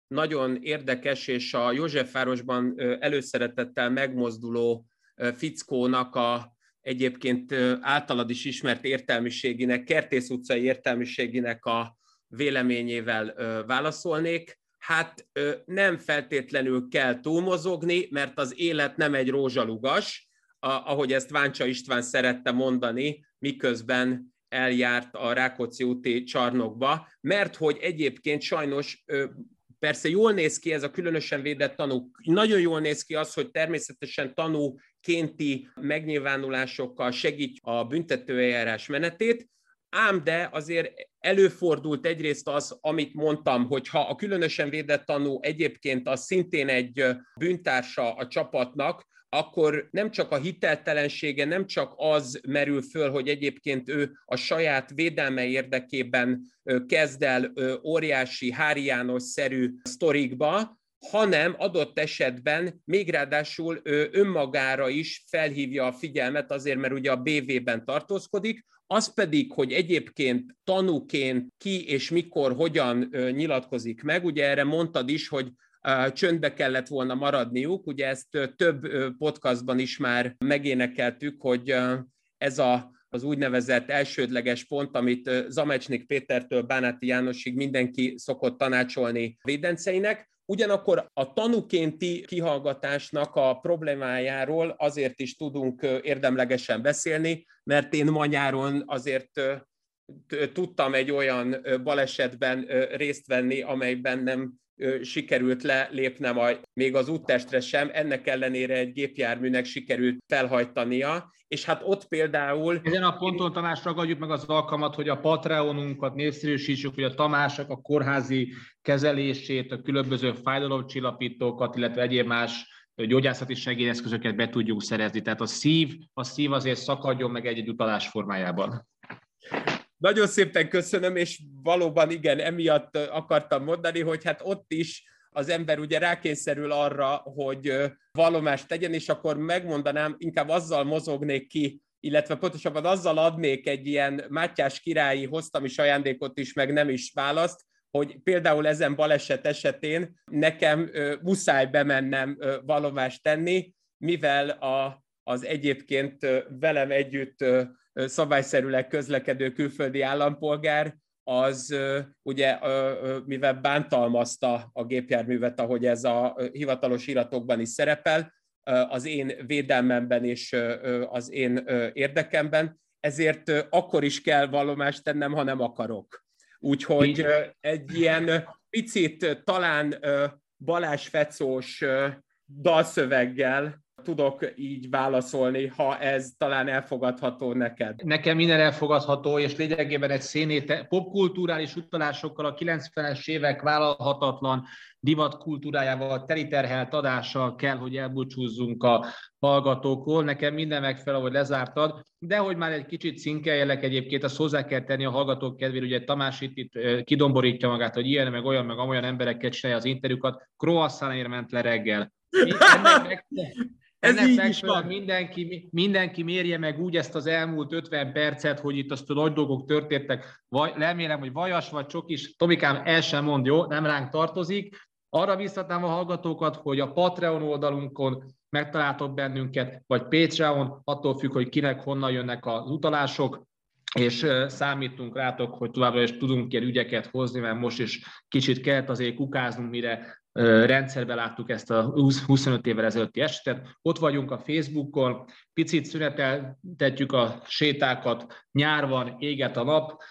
Speaker 1: nagyon érdekes, és a Józsefvárosban előszeretettel megmozduló fickónak a egyébként általad is ismert értelmiségének, Kertész utcai értelmiségének a véleményével válaszolnék. Hát nem feltétlenül kell túlmozogni, mert az élet nem egy rózsalugas, ahogy ezt Váncsa István szerette mondani, miközben eljárt a Rákóczi úti csarnokba, mert hogy egyébként sajnos Persze jól néz ki ez a különösen védett tanú. Nagyon jól néz ki az, hogy természetesen tanúkénti megnyilvánulásokkal segít a büntetőeljárás menetét, ám de azért előfordult egyrészt az, amit mondtam, hogy ha a különösen védett tanú egyébként az szintén egy bűntársa a csapatnak, akkor nem csak a hiteltelensége, nem csak az merül föl, hogy egyébként ő a saját védelme érdekében kezd el óriási Hári János-szerű sztorikba, hanem adott esetben még ráadásul önmagára is felhívja a figyelmet azért, mert ugye a BV-ben tartózkodik, az pedig, hogy egyébként tanúként ki és mikor, hogyan nyilatkozik meg, ugye erre mondtad is, hogy csöndbe kellett volna maradniuk. Ugye ezt több podcastban is már megénekeltük, hogy ez a, az úgynevezett elsődleges pont, amit Zamecsnik Pétertől Bánáti Jánosig mindenki szokott tanácsolni védenceinek. Ugyanakkor a tanukénti kihallgatásnak a problémájáról azért is tudunk érdemlegesen beszélni, mert én ma nyáron azért tudtam egy olyan balesetben részt venni, amelyben nem sikerült lelépnem a, még az úttestre sem, ennek ellenére egy gépjárműnek sikerült felhajtania, és hát ott például...
Speaker 2: Ezen a ponton Tamás ragadjuk meg az alkalmat, hogy a Patreonunkat népszerűsítsük, hogy a Tamások a kórházi kezelését, a különböző fájdalomcsillapítókat, illetve egyéb más gyógyászati segélyeszközöket be tudjuk szerezni. Tehát a szív, a szív azért szakadjon meg egy-egy utalás formájában.
Speaker 1: Nagyon szépen köszönöm, és valóban igen, emiatt akartam mondani, hogy hát ott is az ember ugye rákényszerül arra, hogy vallomást tegyen, és akkor megmondanám, inkább azzal mozognék ki, illetve pontosabban azzal adnék egy ilyen Mátyás királyi hoztam is ajándékot is, meg nem is választ, hogy például ezen baleset esetén nekem muszáj bemennem vallomást tenni, mivel a, az egyébként velem együtt szabályszerűleg közlekedő külföldi állampolgár, az ugye, mivel bántalmazta a gépjárművet, ahogy ez a hivatalos iratokban is szerepel, az én védelmemben és az én érdekemben, ezért akkor is kell vallomást tennem, ha nem akarok. Úgyhogy egy ilyen picit talán Balázs Fecós dalszöveggel tudok így válaszolni, ha ez talán elfogadható neked.
Speaker 2: Nekem minden elfogadható, és lényegében egy szénét popkulturális utalásokkal a 90-es évek vállalhatatlan divat kultúrájával, teriterhelt adással kell, hogy elbúcsúzzunk a hallgatókról. Nekem minden megfelel, hogy lezártad, de hogy már egy kicsit cinkeljelek egyébként, azt hozzá kell tenni a hallgatók kedvére, ugye Tamás itt, itt kidomborítja magát, hogy ilyen, meg olyan, meg olyan emberekkel csinálja az interjúkat. Croissantért ment le reggel. (laughs) Ennek meg, ez Ennek így is van. Mindenki, mindenki mérje meg úgy ezt az elmúlt 50 percet, hogy itt azt a nagy dolgok történtek. Vaj, remélem, hogy vajas vagy csokis. Tomikám, el sem mond, jó? Nem ránk tartozik. Arra biztatnám a hallgatókat, hogy a Patreon oldalunkon megtaláltok bennünket, vagy Patreon, attól függ, hogy kinek honnan jönnek az utalások, és számítunk rátok, hogy továbbra is tudunk ilyen ügyeket hozni, mert most is kicsit kellett azért kukáznunk, mire rendszerbe láttuk ezt a 25 évvel ezelőtti esetet. Ott vagyunk a Facebookon, picit szüneteltetjük a sétákat, nyár van, éget a nap.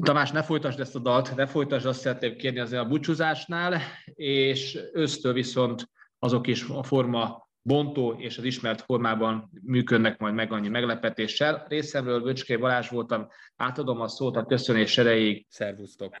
Speaker 2: Tamás, ne folytasd ezt a dalt, ne folytasd, azt szeretném kérni azért a búcsúzásnál, és ősztől viszont azok is a forma bontó és az ismert formában működnek majd meg annyi meglepetéssel. Részemről Böcskei Balázs voltam, átadom a szót a köszönés erejéig.
Speaker 1: Szervusztok!